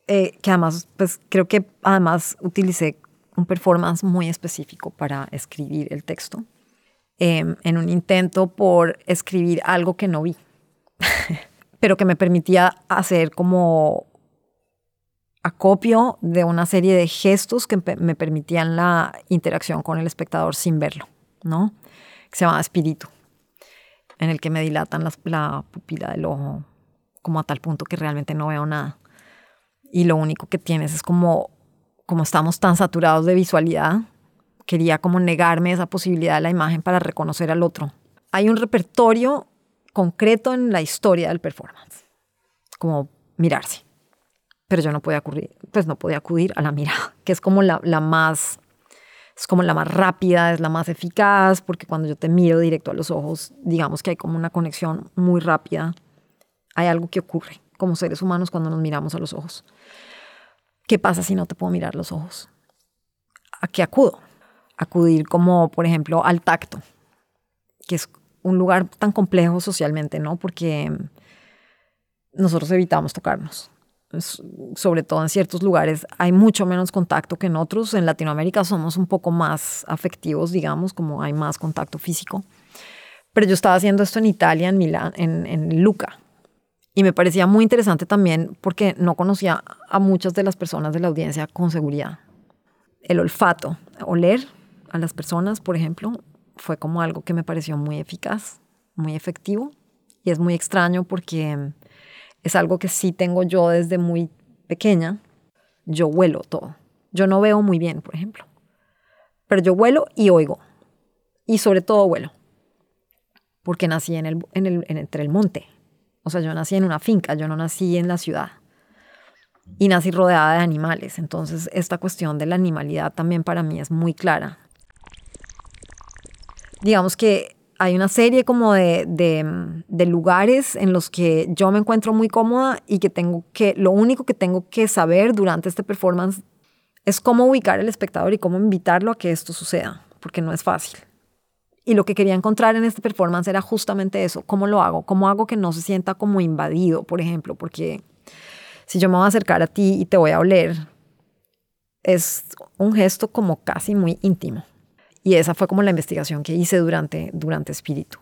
eh, que además, pues creo que además utilicé un performance muy específico para escribir el texto, em, en un intento por escribir algo que no vi, pero que me permitía hacer como acopio de una serie de gestos que me permitían la interacción con el espectador sin verlo, ¿no? Se llama espíritu, en el que me dilatan la pupila del ojo como a tal punto que realmente no veo nada. Y lo único que tienes es como, como estamos tan saturados de visualidad, quería como negarme esa posibilidad de la imagen para reconocer al otro. Hay un repertorio concreto en la historia del performance, como mirarse. Pero yo no podía acudir, pues no podía acudir a la mirada, que es como la, la más es como la más rápida, es la más eficaz, porque cuando yo te miro directo a los ojos, digamos que hay como una conexión muy rápida hay algo que ocurre como seres humanos cuando nos miramos a los ojos. ¿Qué pasa si no te puedo mirar los ojos? ¿A qué acudo? Acudir como, por ejemplo, al tacto, que es un lugar tan complejo socialmente, ¿no? Porque nosotros evitamos tocarnos. Sobre todo en ciertos lugares hay mucho menos contacto que en otros. En Latinoamérica somos un poco más afectivos, digamos, como hay más contacto físico. Pero yo estaba haciendo esto en Italia, en Milán, en, en Luca, y me parecía muy interesante también porque no conocía a muchas de las personas de la audiencia con seguridad. El olfato, oler a las personas, por ejemplo, fue como algo que me pareció muy eficaz, muy efectivo. Y es muy extraño porque es algo que sí tengo yo desde muy pequeña. yo huelo todo. Yo no veo muy bien, por ejemplo, pero yo huelo y oigo. Y sobre todo huelo, porque nací en el, en el, entre el monte. O sea, yo nací en una finca, yo no nací en la ciudad. Y nací rodeada de animales. Entonces, esta cuestión de la animalidad también para mí es muy clara. Digamos que hay una serie como de, de, lugares en los que yo me encuentro muy cómoda y que tengo que, lo único que tengo que saber durante este performance es cómo ubicar al espectador y cómo invitarlo a que esto suceda, porque no es fácil. Y lo que quería encontrar en este performance era justamente eso, cómo lo hago, cómo hago que no se sienta como invadido, por ejemplo, porque si yo me voy a acercar a ti y te voy a oler, es un gesto como casi muy íntimo. Y esa fue como la investigación que hice durante, durante Espíritu.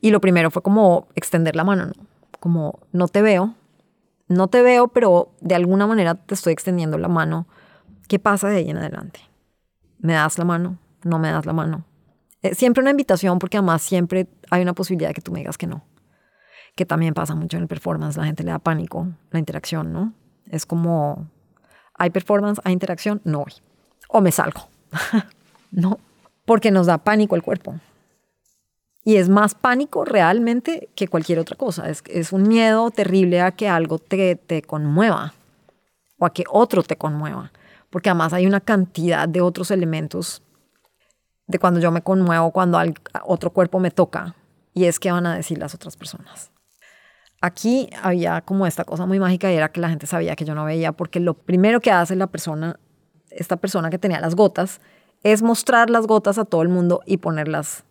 Y lo primero fue como extender la mano, ¿no? Como no te veo, no te veo, pero de alguna manera te estoy extendiendo la mano. ¿Qué pasa de ahí en adelante? ¿Me das la mano? ¿No me das la mano? Eh, siempre una invitación porque además siempre hay una posibilidad de que tú me digas que no. Que también pasa mucho en el performance, la gente le da pánico la interacción, ¿no? Es como, hay performance, hay interacción, no voy. O me salgo. No, porque nos da pánico el cuerpo. Y es más pánico realmente que cualquier otra cosa. Es, un miedo terrible a que algo te, te conmueva o a que otro te conmueva. Porque además hay una cantidad de otros elementos de cuando yo me conmuevo, cuando otro cuerpo me toca. Y es que van a decir las otras personas. Aquí había como esta cosa muy mágica y era que la gente sabía que yo no veía porque lo primero que hace la persona, esta persona que tenía las gotas, es mostrar las gotas a todo el mundo y ponerlas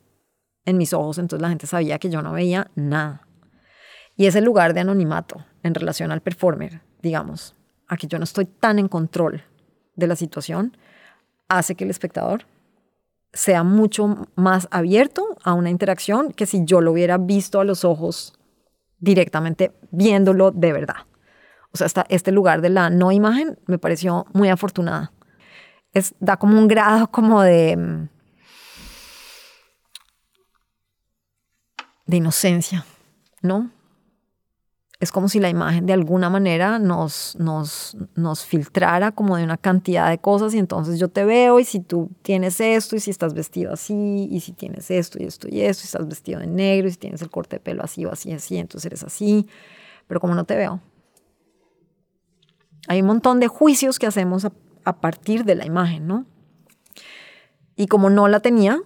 en mis ojos. Entonces la gente sabía que yo no veía nada. Y ese lugar de anonimato en relación al performer, digamos, aquí yo no estoy tan en control de la situación, hace que el espectador sea mucho más abierto a una interacción que si yo lo hubiera visto a los ojos directamente, viéndolo de verdad. O sea, este lugar de la no imagen me pareció muy afortunada da como un grado como de, de inocencia, ¿no? Es como si la imagen de alguna manera nos, nos, nos filtrara como de una cantidad de cosas y entonces yo te veo y si tú tienes esto y si estás vestido así y si tienes esto y esto y esto y estás vestido de negro y si tienes el corte de pelo así o así así, entonces eres así, pero como no te veo. Hay un montón de juicios que hacemos a a partir de la imagen, ¿no? Y como no la tenía,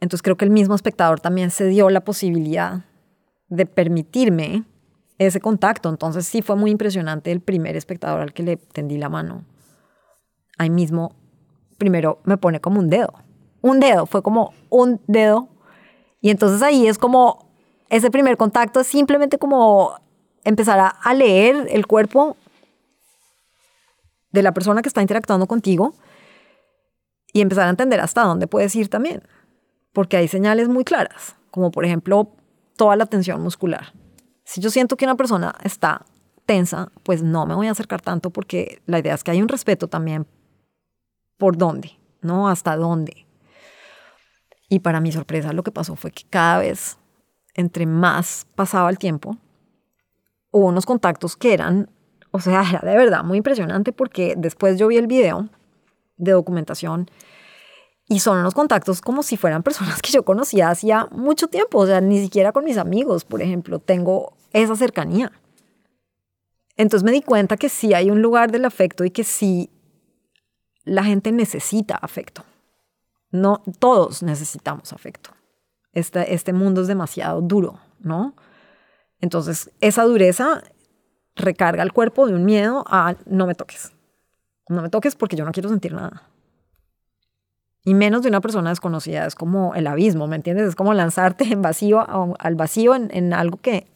entonces creo que el mismo espectador también se dio la posibilidad de permitirme ese contacto. Entonces sí fue muy impresionante el primer espectador al que le tendí la mano. Ahí mismo, primero me pone como un dedo. Un dedo, fue como un dedo. Y entonces ahí es como, ese primer contacto es simplemente como empezar a, leer el cuerpo de la persona que está interactuando contigo y empezar a entender hasta dónde puedes ir también. Porque hay señales muy claras, como por ejemplo toda la tensión muscular. Si yo siento que una persona está tensa, pues no me voy a acercar tanto porque la idea es que hay un respeto también por dónde, ¿no? Hasta dónde. Y para mi sorpresa lo que pasó fue que cada vez, entre más pasaba el tiempo, hubo unos contactos que eran o sea, era de verdad muy impresionante porque después yo vi el video de documentación y son unos contactos como si fueran personas que yo conocía hacía mucho tiempo, o sea, ni siquiera con mis amigos, por ejemplo, tengo esa cercanía. Entonces me di cuenta que sí hay un lugar del afecto y que sí la gente necesita afecto. No todos necesitamos afecto. Este, este mundo es demasiado duro, ¿no? Entonces, esa dureza recarga el cuerpo de un miedo a no me toques. No me toques porque yo no quiero sentir nada. Y menos de una persona desconocida, es como el abismo, ¿me entiendes? Es como lanzarte en vacío, al vacío en, algo que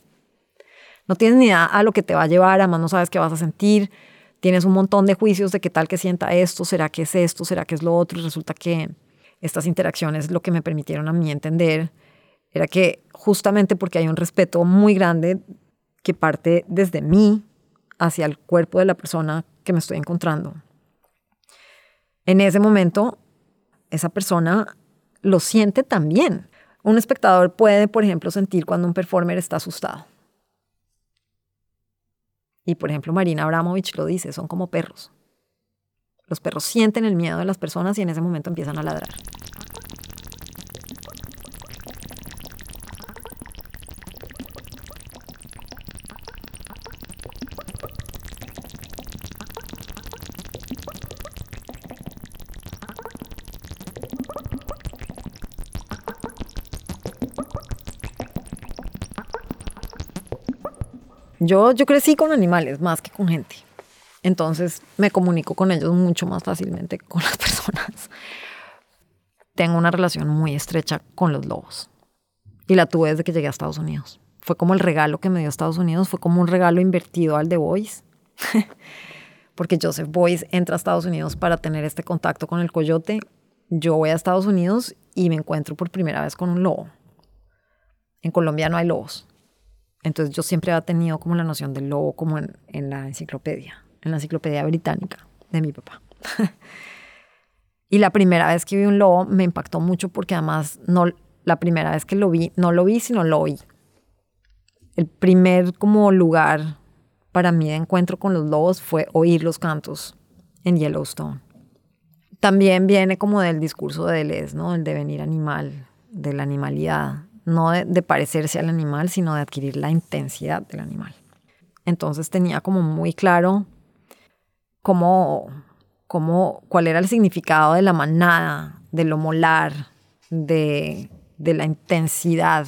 no tienes ni idea a lo que te va a llevar, además no sabes qué vas a sentir, tienes un montón de juicios de qué tal que sienta esto, será que es esto, será que es lo otro, y resulta que estas interacciones lo que me permitieron a mí entender era que justamente porque hay un respeto muy grande que parte desde mí hacia el cuerpo de la persona que me estoy encontrando. En ese momento, esa persona lo siente también. Un espectador puede, por ejemplo, sentir cuando un performer está asustado. Y, por ejemplo, Marina Abramovich lo dice, son como perros. Los perros sienten el miedo de las personas y en ese momento empiezan a ladrar. Yo, yo crecí con animales más que con gente. Entonces me comunico con ellos mucho más fácilmente que con las personas. Tengo una relación muy estrecha con los lobos. Y la tuve desde que llegué a Estados Unidos. Fue como el regalo que me dio Estados Unidos, fue como un regalo invertido al de Boyce. Porque Joseph Boyce entra a Estados Unidos para tener este contacto con el coyote. Yo voy a Estados Unidos y me encuentro por primera vez con un lobo. En Colombia no hay lobos. Entonces yo siempre había tenido como la noción del lobo como en, en la enciclopedia, en la enciclopedia británica de mi papá. y la primera vez que vi un lobo me impactó mucho porque además no, la primera vez que lo vi, no lo vi, sino lo oí. El primer como lugar para mí de encuentro con los lobos fue oír los cantos en Yellowstone. También viene como del discurso de Deleuze, ¿no? El devenir animal, de la animalidad, no de, parecerse al animal, sino de adquirir la intensidad del animal. Entonces tenía como muy claro cómo, cómo, cuál era el significado de la manada, de lo molar, de, la intensidad,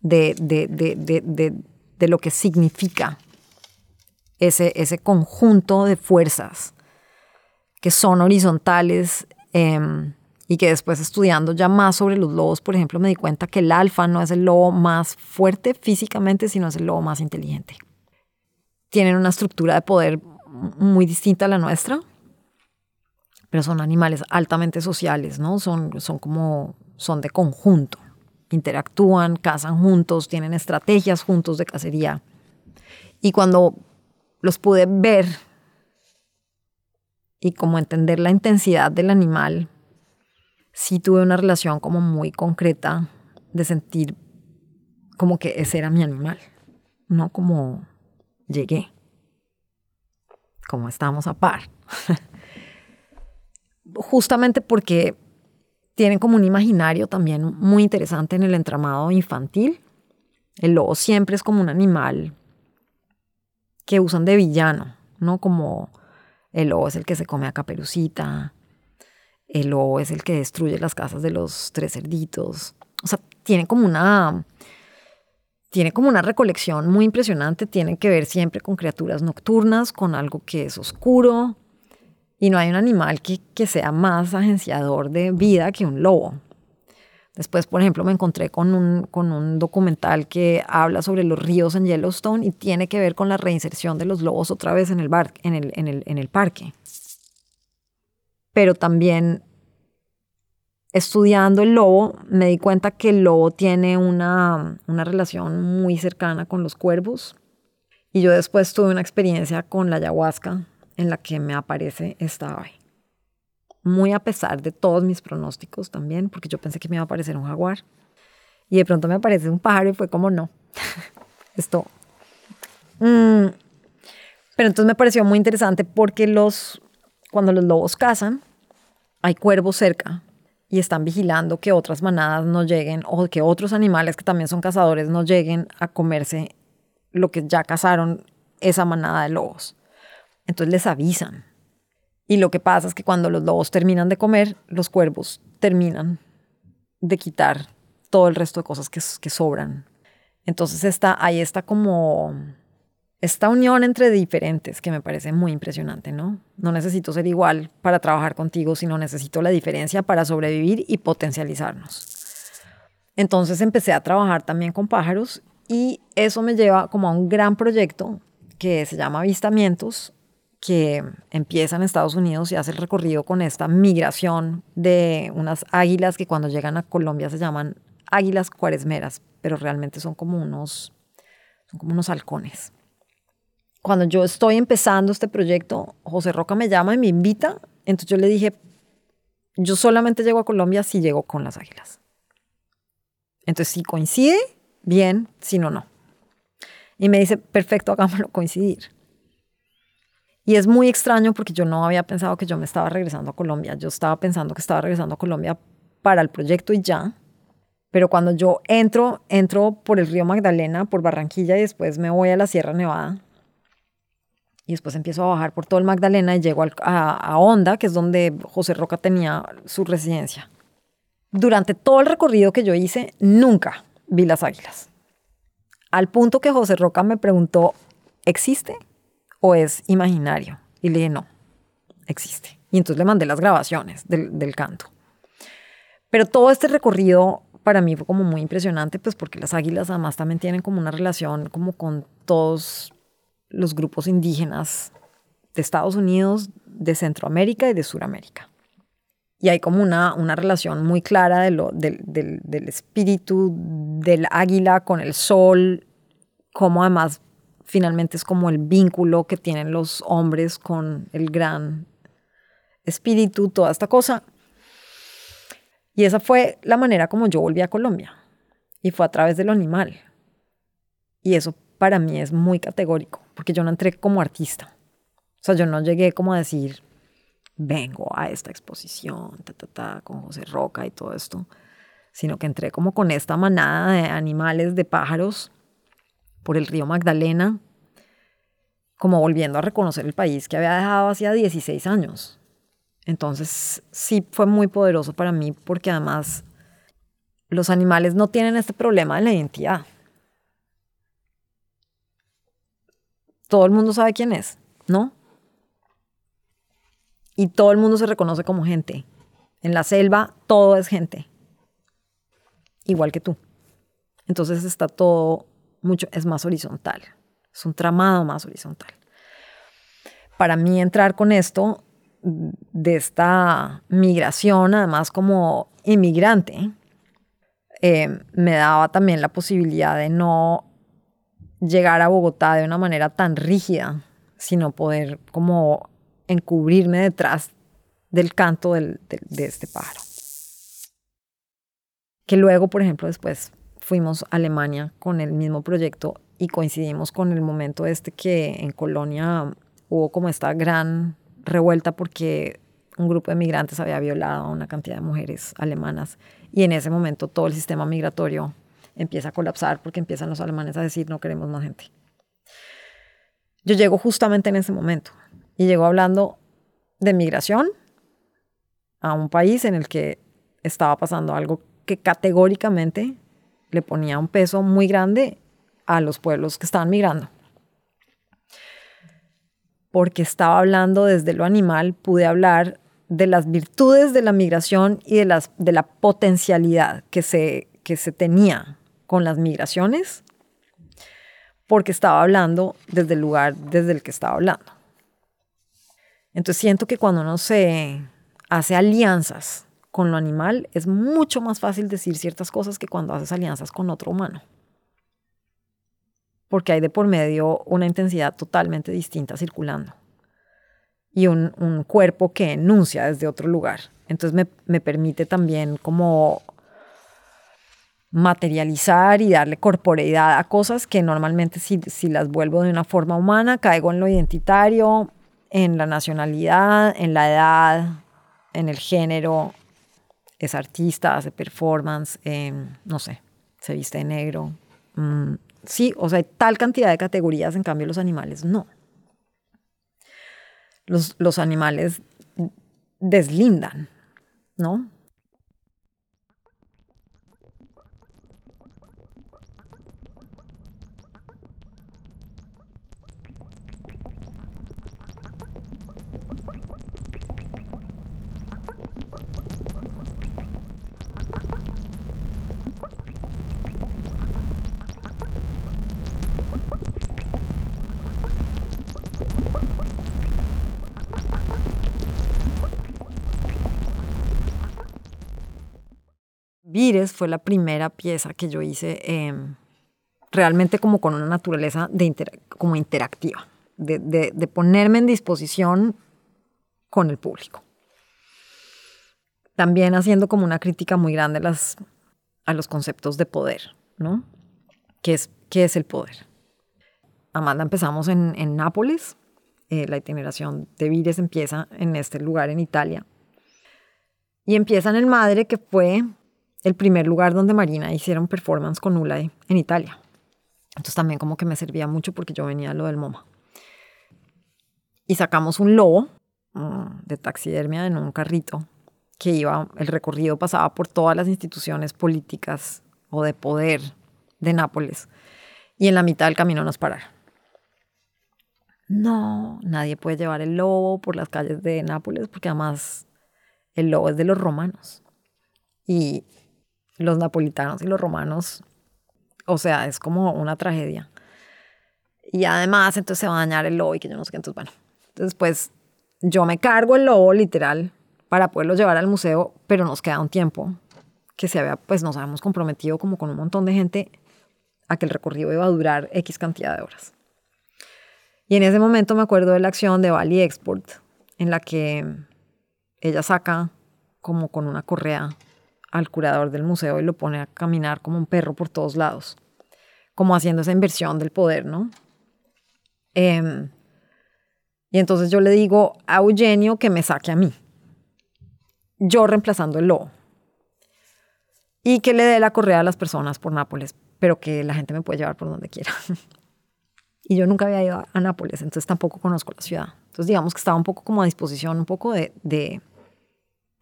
de, de, lo que significa ese, ese conjunto de fuerzas que son horizontales. Em, y que después estudiando ya más sobre los lobos, por ejemplo, me di cuenta que el alfa no es el lobo más fuerte físicamente, sino es el lobo más inteligente. Tienen una estructura de poder muy distinta a la nuestra, pero son animales altamente sociales, ¿no? Son, son como, son de conjunto, interactúan, cazan juntos, tienen estrategias juntos de cacería. Y cuando los pude ver y como entender la intensidad del animal, sí tuve una relación como muy concreta de sentir como que ese era mi animal, no como llegué, como estábamos a par. Justamente porque tienen como un imaginario también muy interesante en el entramado infantil. El lobo siempre es como un animal que usan de villano, ¿no? Como el lobo es el que se come a caperucita, el lobo es el que destruye las casas de los tres cerditos. O sea, tiene como una tiene como una recolección muy impresionante, tiene que ver siempre con criaturas nocturnas, con algo que es oscuro, y no hay un animal que, que, sea más agenciador de vida que un lobo. Después, por ejemplo, me encontré con un, con un documental que habla sobre los ríos en Yellowstone y tiene que ver con la reinserción de los lobos otra vez en el, parque pero también estudiando el lobo me di cuenta que el lobo tiene una, relación muy cercana con los cuervos. Y yo después tuve una experiencia con la ayahuasca en la que me aparece esta ave. Muy a pesar de todos mis pronósticos también, porque yo pensé que me iba a aparecer un jaguar. Y de pronto me aparece un pájaro y fue como no. Esto. Mm. Pero entonces me pareció muy interesante porque los cuando los lobos cazan, hay cuervos cerca y están vigilando que otras manadas no lleguen o que otros animales que también son cazadores no lleguen a comerse lo que ya cazaron esa manada de lobos. Entonces les avisan. Y lo que pasa es que cuando los lobos terminan de comer, los cuervos terminan de quitar todo el resto de cosas que, sobran. Entonces está, ahí está como esta unión entre diferentes que me parece muy impresionante, ¿no? No necesito ser igual para trabajar contigo, sino necesito la diferencia para sobrevivir y potencializarnos. Entonces empecé a trabajar también con pájaros y eso me lleva como a un gran proyecto que se llama Avistamientos, que empieza en Estados Unidos y hace el recorrido con esta migración de unas águilas que cuando llegan a Colombia se llaman águilas cuaresmeras, pero realmente son como unos, son como unos halcones cuando yo estoy empezando este proyecto, José Roca me llama y me invita. Entonces yo le dije, yo solamente llego a Colombia si llego con las águilas. Entonces si coincide, bien, si no, no. Y me dice, perfecto, hagámoslo coincidir. Y es muy extraño porque yo no había pensado que yo me estaba regresando a Colombia. Yo estaba pensando que estaba regresando a Colombia para el proyecto y ya. Pero cuando yo entro, entro por el río Magdalena, por Barranquilla y después me voy a la Sierra Nevada. Y después empiezo a bajar por todo el Magdalena y llego a, a Honda, que es donde José Roca tenía su residencia. Durante todo el recorrido que yo hice, nunca vi las águilas. Al punto que José Roca me preguntó, ¿existe o es imaginario? Y le dije, no, existe. Y entonces le mandé las grabaciones del, del canto. Pero todo este recorrido para mí fue como muy impresionante, pues porque las águilas además también tienen como una relación como con todos los grupos indígenas de Estados Unidos, de Centroamérica y de Sudamérica. Y hay como una, una relación muy clara de lo, del, del espíritu del águila con el sol, como además finalmente es como el vínculo que tienen los hombres con el gran espíritu, toda esta cosa. Y esa fue la manera como yo volví a Colombia. Y fue a través de lo animal. Y eso para mí es muy categórico, porque yo no entré como artista. O sea, yo no llegué como a decir, vengo a esta exposición, con José Roca y todo esto, sino que entré como con esta manada de animales, de pájaros, por el río Magdalena, como volviendo a reconocer el país que había dejado hacía 16 años. Entonces sí fue muy poderoso para mí porque además los animales no tienen este problema de la identidad. Todo el mundo sabe quién es, ¿no? Y todo el mundo se reconoce como gente. En la selva todo es gente. Igual que tú. Entonces está todo mucho, es más horizontal. Es un tramado más horizontal. Para mí entrar con esto de esta migración, además como inmigrante, eh, me daba también la posibilidad de no llegar a Bogotá de una manera tan rígida, sino poder como encubrirme detrás del canto de este pájaro. Que luego, por ejemplo, después fuimos a Alemania con el mismo proyecto y coincidimos con el momento este que en Colonia hubo como esta gran revuelta porque un grupo de migrantes había violado a una cantidad de mujeres alemanas y en ese momento todo el sistema migratorio empieza a colapsar porque empiezan los alemanes a decir no queremos más gente. Yo llego justamente en ese momento y llego hablando de migración a un país en el que estaba pasando algo que categóricamente le ponía un peso muy grande a los pueblos que estaban migrando porque estaba hablando desde lo animal, pude hablar de las virtudes de la migración y de, las, de la potencialidad que se, que se tenía con las migraciones, porque estaba hablando desde el lugar desde el que estaba hablando. Entonces siento que cuando uno se hace alianzas con lo animal, es mucho más fácil decir ciertas cosas que cuando haces alianzas con otro humano porque hay de por medio una intensidad totalmente distinta circulando y un, cuerpo que enuncia desde otro lugar. Entonces me, permite también como materializar y darle corporeidad a cosas que normalmente si, si las vuelvo de una forma humana, caigo en lo identitario, en la nacionalidad, en la edad, en el género, es artista, hace performance, no sé, se viste de negro, mm, Sí, o sea, hay tal cantidad de categorías, en cambio los animales no. Los, los animales deslindan, ¿no? Vires fue la primera pieza que yo hice em, realmente como con una naturaleza de como interactiva, de, ponerme en disposición con el público. También haciendo como una crítica muy grande a, las, a los conceptos de poder, ¿no? ¿Qué es, qué es el poder? Amanda empezamos en, en Nápoles Eh, la itineración de Vires empieza en este lugar en Italia. Y empieza en el Madre, que fue el primer lugar donde Marina hicieron performance con Ulay en Italia. Entonces también como que me servía mucho porque yo venía a lo del MoMA. Y sacamos un lobo mm, de taxidermia en un carrito que iba, el recorrido pasaba por todas las instituciones políticas o de poder de Nápoles. Y en la mitad del camino nos pararon. No, nadie puede llevar el lobo por las calles de Nápoles porque además el lobo es de los romanos. Y los napolitanos y los romanos, o sea, es como una tragedia. Y además, entonces se va a dañar el lobo y que yo no sé qué. Entonces, bueno, entonces pues yo me cargo el lobo literal para poderlo llevar al museo, pero nos queda un tiempo que se había, pues nos habíamos comprometido como con un montón de gente a que el recorrido iba a durar X cantidad de horas. Y en ese momento me acuerdo de la acción de Bali Export, en la que ella saca como con una correa al curador del museo y lo pone a caminar como un perro por todos lados, como haciendo esa inversión del poder, ¿no? Em, y entonces yo le digo a Eugenio que me saque a mí, yo reemplazando el lobo, y que le dé la correa a las personas por Nápoles, pero que la gente me puede llevar por donde quiera. y yo nunca había ido a Nápoles, entonces tampoco conozco la ciudad. Entonces digamos que estaba un poco como a disposición, un poco de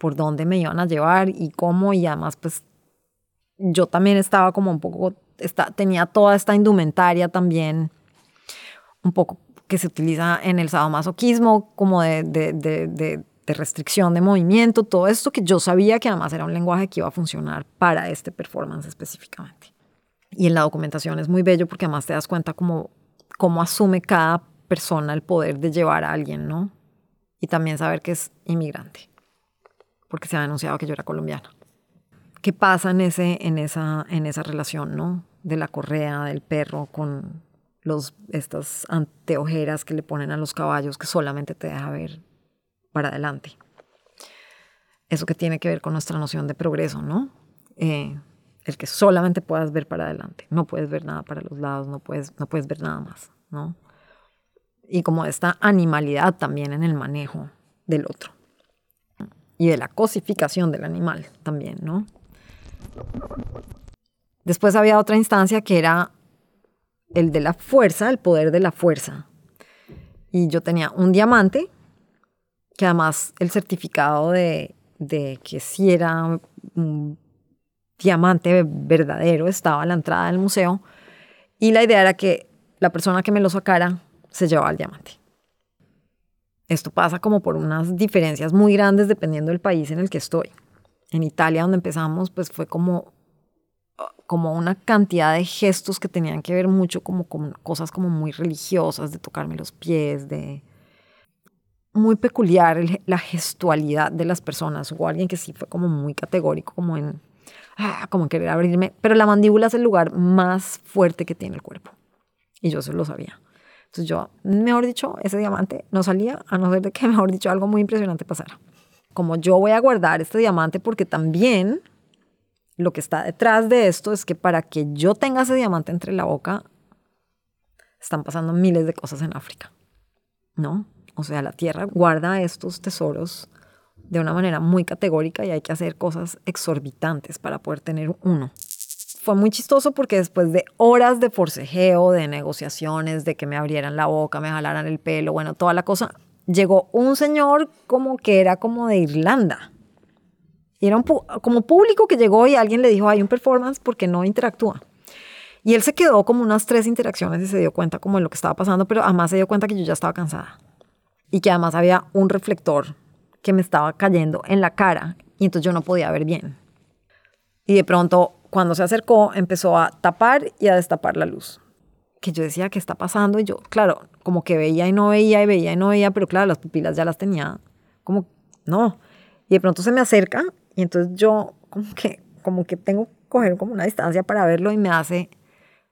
por dónde me iban a llevar y cómo, y además pues yo también estaba como un poco, tenía toda esta indumentaria también, un poco que se utiliza en el sadomasoquismo, como de, de, de, de, restricción de movimiento, todo esto que yo sabía que además era un lenguaje que iba a funcionar para este performance específicamente. Y en la documentación es muy bello porque además te das cuenta cómo, cómo asume cada persona el poder de llevar a alguien, ¿no? Y también saber que es inmigrante porque se ha anunciado que yo era colombiana. ¿Qué pasa en, ese, en, esa, en esa relación, no? De la correa, del perro, con los, estas anteojeras que le ponen a los caballos que solamente te deja ver para adelante. Eso que tiene que ver con nuestra noción de progreso, ¿no? Eh, el que solamente puedas ver para adelante, no puedes ver nada para los lados, no puedes, no puedes ver nada más, ¿no? Y como esta animalidad también en el manejo del otro y de la cosificación del animal también, ¿no? Después había otra instancia que era el de la fuerza, el poder de la fuerza. Y yo tenía un diamante, que además el certificado de, que si era un diamante verdadero estaba a la entrada del museo. Y la idea era que la persona que me lo sacara se llevaba el diamante. Esto pasa como por unas diferencias muy grandes dependiendo del país en el que estoy. En Italia, donde empezamos, pues fue como, como una cantidad de gestos que tenían que ver mucho como con cosas como muy religiosas, de tocarme los pies, de muy peculiar la gestualidad de las personas. Hubo alguien que sí fue como muy categórico, como en, ah, como querer abrirme. Pero la mandíbula es el lugar más fuerte que tiene el cuerpo. Y yo eso lo sabía. Entonces yo, mejor dicho, ese diamante no salía a no ser de que, mejor dicho, algo muy impresionante pasara. Como yo voy a guardar este diamante porque también lo que está detrás de esto es que para que yo tenga ese diamante entre la boca, están pasando miles de cosas en África, ¿no? O sea, la tierra guarda estos tesoros de una manera muy categórica y hay que hacer cosas exorbitantes para poder tener uno fue muy chistoso porque después de horas de forcejeo, de negociaciones, de que me abrieran la boca, me jalaran el pelo, bueno, toda la cosa, llegó un señor como que era como de Irlanda. Y era un como público que llegó y alguien le dijo, hay un performance porque no interactúa. Y él se quedó como unas tres interacciones y se dio cuenta como de lo que estaba pasando, pero además se dio cuenta que yo ya estaba cansada. Y que además había un reflector que me estaba cayendo en la cara y entonces yo no podía ver bien. Y de pronto cuando se acercó, empezó a tapar y a destapar la luz. Que yo decía, ¿qué está pasando? Y yo, claro, como que veía y no veía y veía y no veía, pero claro, las pupilas ya las tenía como, no. Y de pronto se me acerca y entonces yo como que, como que tengo que coger como una distancia para verlo y me hace,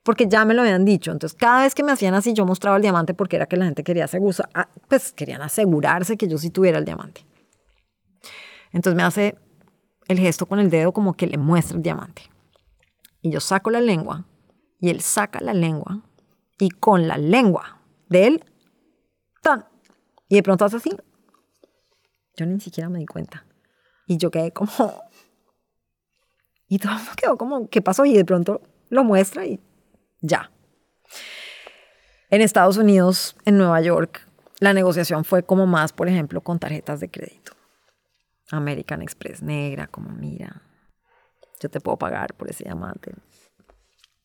porque ya me lo habían dicho. Entonces cada vez que me hacían así, yo mostraba el diamante porque era que la gente quería asegurarse, ah, pues querían asegurarse que yo sí tuviera el diamante. Entonces me hace el gesto con el dedo como que le muestra el diamante. Y yo saco la lengua y él saca la lengua y con la lengua de él, tan, Y de pronto hace así. Yo ni siquiera me di cuenta. Y yo quedé como... Y todo quedó como, ¿qué pasó? Y de pronto lo muestra y ya. En Estados Unidos, en Nueva York, la negociación fue como más, por ejemplo, con tarjetas de crédito. American Express negra, como mira, yo te puedo pagar por ese diamante.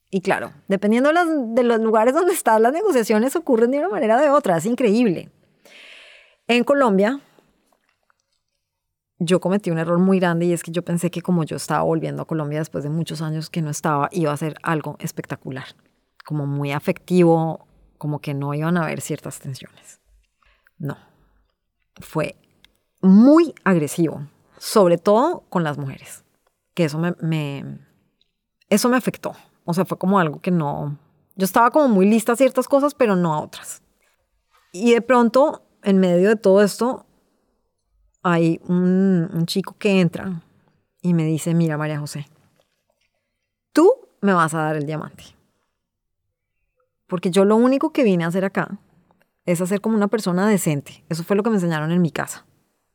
Y claro, dependiendo de, los lugares donde están las negociaciones ocurren de una manera o de otra, es increíble. En Colombia, yo cometí un error muy grande y es que yo pensé que como yo estaba volviendo a Colombia después de muchos años que no estaba, iba a ser algo espectacular, como muy afectivo, como que no iban a haber ciertas tensiones. No, fue muy agresivo, sobre todo con las mujeres, que eso me, eso me afectó. O sea, fue como algo que no, yo estaba como muy lista a ciertas cosas, pero no a otras. Y de pronto, en medio de todo esto, hay un, un chico que entra y me dice, mira María José, tú me vas a dar el diamante. Porque yo lo único que vine a hacer acá es hacer como una persona decente. Eso fue lo que me enseñaron en mi casa.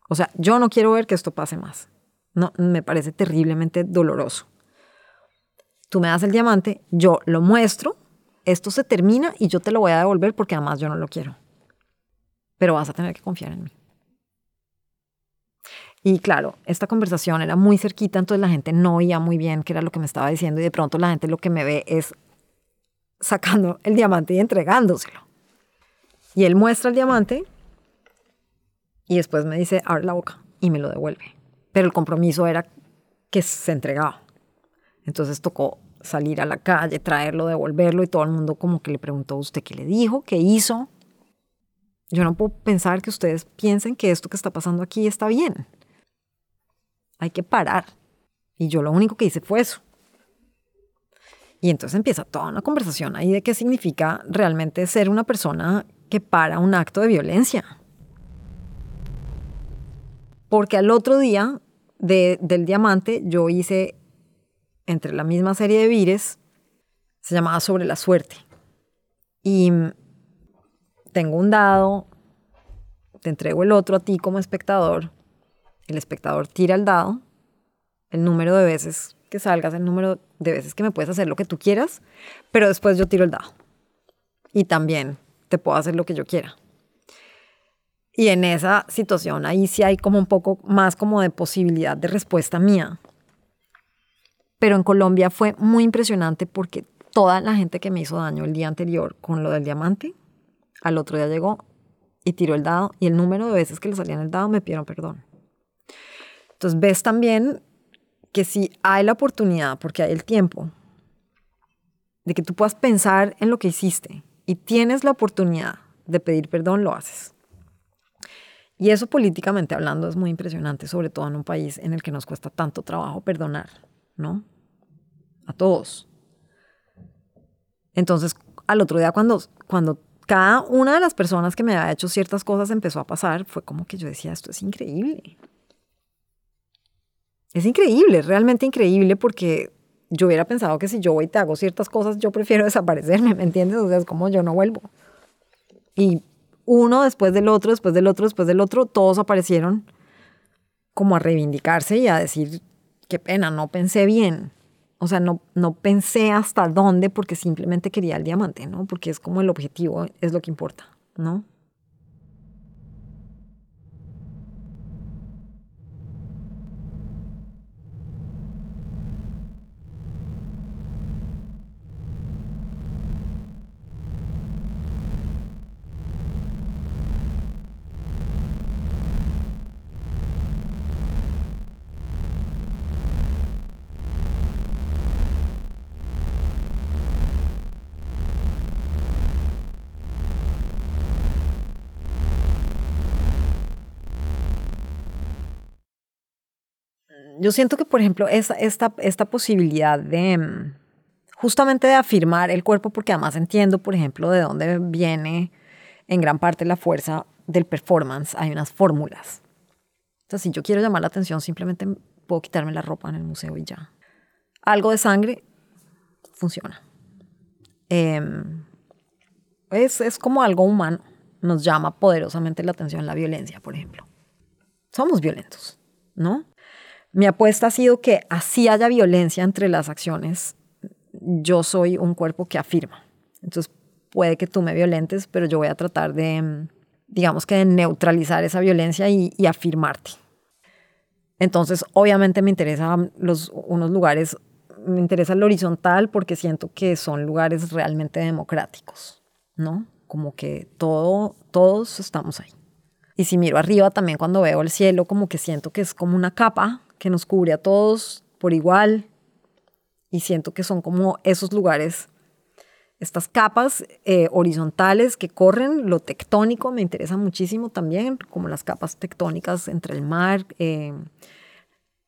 O sea, yo no quiero ver que esto pase más. No, me parece terriblemente doloroso. Tú me das el diamante, yo lo muestro, esto se termina y yo te lo voy a devolver porque además yo no lo quiero. Pero vas a tener que confiar en mí. Y claro, esta conversación era muy cerquita, entonces la gente no oía muy bien qué era lo que me estaba diciendo y de pronto la gente lo que me ve es sacando el diamante y entregándoselo. Y él muestra el diamante y después me dice, abre la boca y me lo devuelve. Pero el compromiso era que se entregaba. Entonces tocó salir a la calle, traerlo, devolverlo y todo el mundo como que le preguntó, ¿usted qué le dijo? ¿Qué hizo? Yo no puedo pensar que ustedes piensen que esto que está pasando aquí está bien. Hay que parar. Y yo lo único que hice fue eso. Y entonces empieza toda una conversación ahí de qué significa realmente ser una persona que para un acto de violencia porque al otro día del diamante yo hice entre la misma serie de vires, se llamaba Sobre la Suerte. Y tengo un dado, te entrego el otro a ti como espectador, el espectador tira el dado, el número de veces que salgas, el número de veces que me puedes hacer lo que tú quieras, pero después yo tiro el dado. Y también te puedo hacer lo que yo quiera. Y en esa situación ahí sí hay como un poco más como de posibilidad de respuesta mía. Pero en Colombia fue muy impresionante porque toda la gente que me hizo daño el día anterior con lo del diamante, al otro día llegó y tiró el dado y el número de veces que le salían el dado me pidieron perdón. Entonces ves también que si hay la oportunidad, porque hay el tiempo, de que tú puedas pensar en lo que hiciste y tienes la oportunidad de pedir perdón, lo haces. Y eso políticamente hablando es muy impresionante, sobre todo en un país en el que nos cuesta tanto trabajo perdonar, ¿no? A todos. Entonces, al otro día cuando, cuando cada una de las personas que me había hecho ciertas cosas empezó a pasar, fue como que yo decía, esto es increíble. Es increíble, realmente increíble porque yo hubiera pensado que si yo voy y te hago ciertas cosas, yo prefiero desaparecerme, ¿me entiendes? O sea, es como yo no vuelvo. Y uno después del otro, después del otro, después del otro, todos aparecieron como a reivindicarse y a decir, qué pena, no pensé bien. O sea, no, no pensé hasta dónde porque simplemente quería el diamante, ¿no? Porque es como el objetivo, es lo que importa, ¿no? Yo siento que, por ejemplo, esta, esta, esta posibilidad de mm, justamente de afirmar el cuerpo, porque además entiendo, por ejemplo, de dónde viene en gran parte la fuerza del performance. Hay unas fórmulas. Entonces, si yo quiero llamar la atención, simplemente puedo quitarme la ropa en el museo y ya. Algo de sangre funciona. Em, es, es como algo humano, nos llama poderosamente la atención la violencia, por ejemplo. Somos violentos, ¿no? Mi apuesta ha sido que así haya violencia entre las acciones, yo soy un cuerpo que afirma. Entonces, puede que tú me violentes, pero yo voy a tratar de, digamos que de neutralizar esa violencia y, afirmarte. Entonces, obviamente me interesan los, unos lugares, me interesa el horizontal porque siento que son lugares realmente democráticos, ¿no? Como que todo, todos estamos ahí. Y si miro arriba también cuando veo el cielo, como que siento que es como una capa que nos cubre a todos por igual. Y siento que son como esos lugares, estas capas eh, horizontales que corren, lo tectónico me interesa muchísimo también, como las capas tectónicas entre el mar, eh,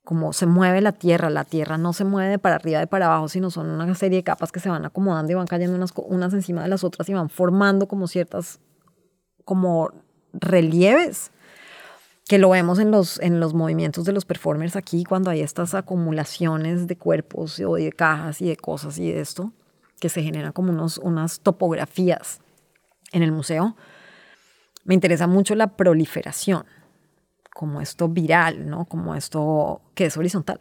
como se mueve la tierra. La tierra no se mueve para arriba y para abajo, sino son una serie de capas que se van acomodando y van cayendo unas, unas encima de las otras y van formando como ciertas, como relieves que lo vemos en los, en los movimientos de los performers aquí, cuando hay estas acumulaciones de cuerpos o de cajas y de cosas y de esto, que se generan como unos, unas topografías en el museo. Me interesa mucho la proliferación, como esto viral, ¿no? Como esto que es horizontal.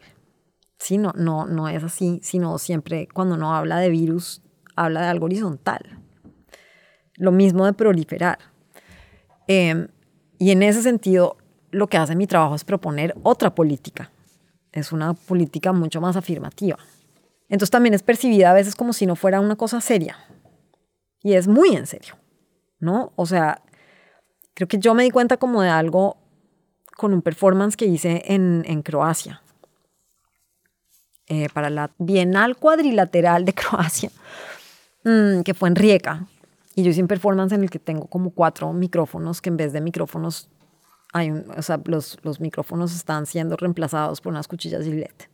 Sí, no, no, es así, sino siempre cuando uno habla de virus, habla de algo horizontal. Lo mismo de proliferar. Em, y en ese sentido, lo que hace mi trabajo es proponer otra política. Es una política mucho más afirmativa. Entonces también es percibida a veces como si no fuera una cosa seria. Y es muy en serio, ¿no? O sea, creo que yo me di cuenta como de algo con un performance que hice en, Croacia. Eh, para la Bienal Cuadrilateral de Croacia, mm, que fue en Rijeka. Y yo hice un performance en el que tengo como cuatro micrófonos que en vez de micrófonos hay o sea, los, los, micrófonos están siendo reemplazados por unas cuchillas Gillette.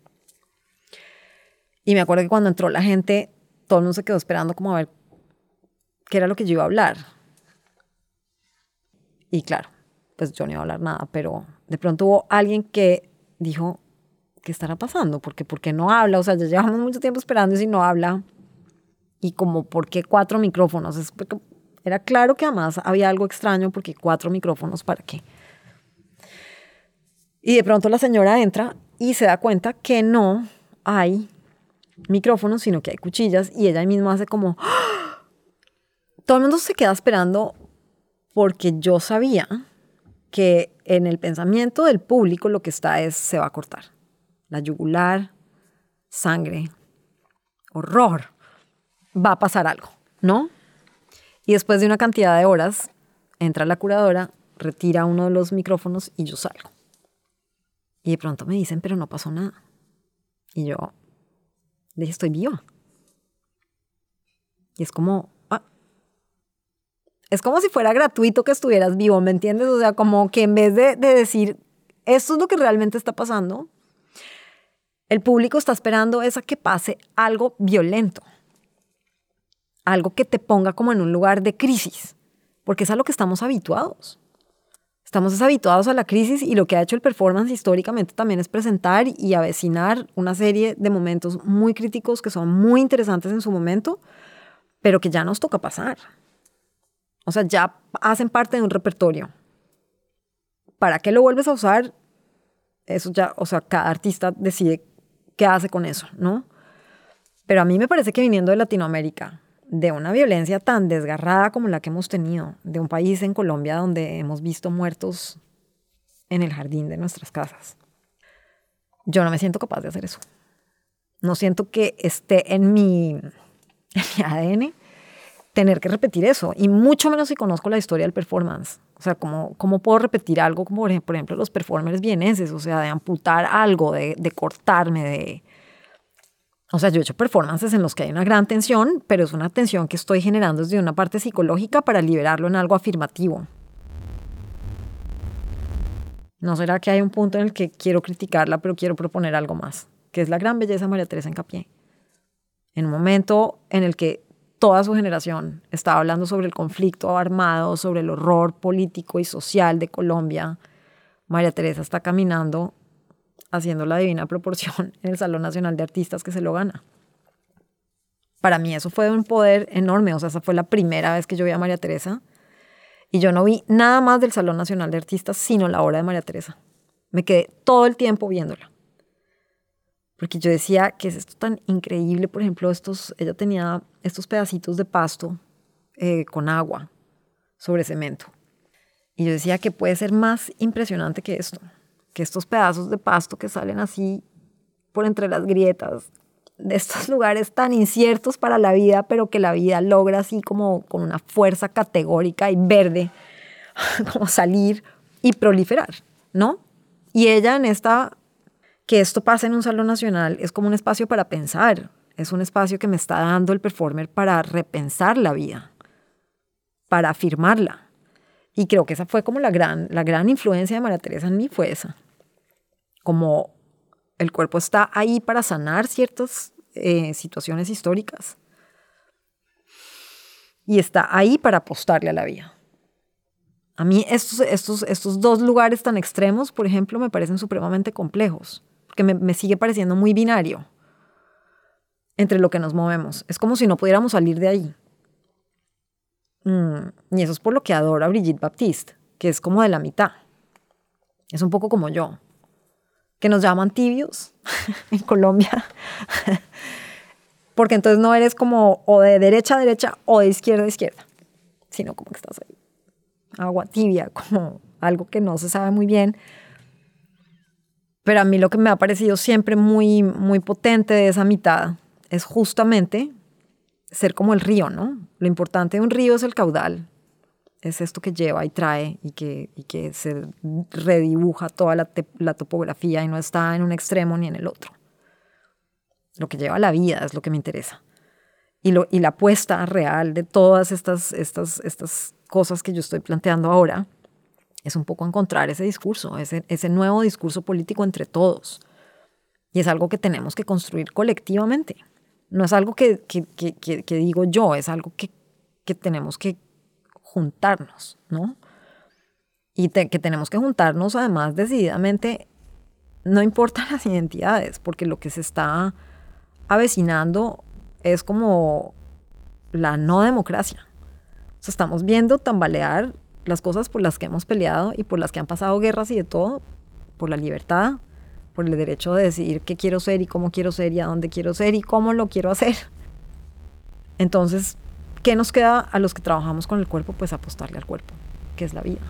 Y me acuerdo que cuando entró la gente, todo el mundo se quedó esperando como a ver qué era lo que yo iba a hablar. Y claro, pues yo no iba a hablar nada, pero de pronto hubo alguien que dijo, ¿qué estará pasando? Porque, ¿Por qué no habla? O sea, ya llevamos mucho tiempo esperando y si no habla. Y como, ¿por qué cuatro micrófonos? Es porque era claro que además había algo extraño porque cuatro micrófonos, ¿para qué? Y de pronto la señora entra y se da cuenta que no hay micrófonos, sino que hay cuchillas y ella misma hace como... ¡Ah! Todo el mundo se queda esperando porque yo sabía que en el pensamiento del público lo que está es se va a cortar. La yugular, sangre, horror. Va a pasar algo, ¿no? Y después de una cantidad de horas, entra la curadora, retira uno de los micrófonos y yo salgo. Y de pronto me dicen, pero no pasó nada. Y yo dije, estoy viva. Y es como, ah, es como si fuera gratuito que estuvieras vivo, ¿me entiendes? O sea, como que en vez de, de decir, esto es lo que realmente está pasando, el público está esperando es a que pase algo violento, algo que te ponga como en un lugar de crisis, porque es a lo que estamos habituados. Estamos habituados a la crisis y lo que ha hecho el performance históricamente también es presentar y avecinar una serie de momentos muy críticos que son muy interesantes en su momento, pero que ya nos toca pasar. O sea, ya hacen parte de un repertorio. ¿Para qué lo vuelves a usar? Eso ya, o sea, cada artista decide qué hace con eso, ¿no? Pero a mí me parece que viniendo de Latinoamérica, de una violencia tan desgarrada como la que hemos tenido, de un país en Colombia donde hemos visto muertos en el jardín de nuestras casas. Yo no me siento capaz de hacer eso. No siento que esté en mi, ADN tener que repetir eso, y mucho menos si conozco la historia del performance. O sea, ¿cómo, cómo puedo repetir algo como, por ejemplo, los performers vieneses? O sea, de amputar algo, de, de cortarme, de, o sea, yo he hecho performances en los que hay una gran tensión, pero es una tensión que estoy generando desde una parte psicológica para liberarlo en algo afirmativo. ¿No será que hay un punto en el que quiero criticarla, pero quiero proponer algo más? Que es la gran belleza María Teresa Encapié. En un momento en el que toda su generación estaba hablando sobre el conflicto armado, sobre el horror político y social de Colombia, María Teresa está caminando haciendo la divina proporción en el Salón Nacional de Artistas que se lo gana. Para mí eso fue un poder enorme, o sea, esa fue la primera vez que yo vi a María Teresa Y yo no vi nada más del Salón Nacional de Artistas, sino la obra de María Teresa. Me quedé todo el tiempo viéndola. Porque yo decía, que es esto tan increíble? Por ejemplo, estos, ella tenía estos pedacitos de pasto eh, con agua sobre cemento. Y yo decía que puede ser más impresionante que esto, que estos pedazos de pasto que salen así por entre las grietas de estos lugares tan inciertos para la vida, pero que la vida logra así como con una fuerza categórica y verde, como salir y proliferar, ¿no? Y ella en esta, que esto pasa en un salón nacional, es como un espacio para pensar, es un espacio que me está dando el performer para repensar la vida, para afirmarla. Y creo que esa fue como la gran, la gran influencia de María Teresa en mí, fue esa. Como el cuerpo está ahí para sanar ciertas eh, situaciones históricas y está ahí para apostarle a la vida. A mí estos, estos, estos dos lugares tan extremos, por ejemplo, me parecen supremamente complejos, porque me, sigue pareciendo muy binario entre lo que nos movemos. Es como si no pudiéramos salir de ahí. Mm, y eso es por lo que adoro a Brigitte Baptiste, que es como de la mitad. Es un poco como yo que nos llaman tibios en Colombia, porque entonces no eres como o de derecha a derecha o de izquierda a izquierda, sino como que estás ahí, agua tibia, como algo que no se sabe muy bien. Pero a mí lo que me ha parecido siempre muy, muy potente de esa mitad es justamente ser como el río, ¿no? Lo importante de un río es el caudal, es esto que lleva y trae y que, y que se redibuja toda la, topografía y no está en un extremo ni en el otro. Lo que lleva la vida es lo que me interesa. Y, lo, y la apuesta real de todas estas, estas, estas cosas que yo estoy planteando ahora es un poco encontrar ese discurso, ese, ese nuevo discurso político entre todos. Y es algo que tenemos que construir colectivamente. No es algo que, que, que, que digo yo, es algo que tenemos que juntarnos, ¿no? Y que tenemos que juntarnos además decididamente, no importa las identidades, porque lo que se está avecinando es como la no democracia. O estamos viendo tambalear las cosas por las que hemos peleado y por las que han pasado guerras y de todo, por la libertad, por el derecho de decidir qué quiero ser y cómo quiero ser y a dónde quiero ser y cómo lo quiero hacer. Entonces, ¿qué nos queda a los que trabajamos con el cuerpo? Pues apostarle al cuerpo, que es la vida.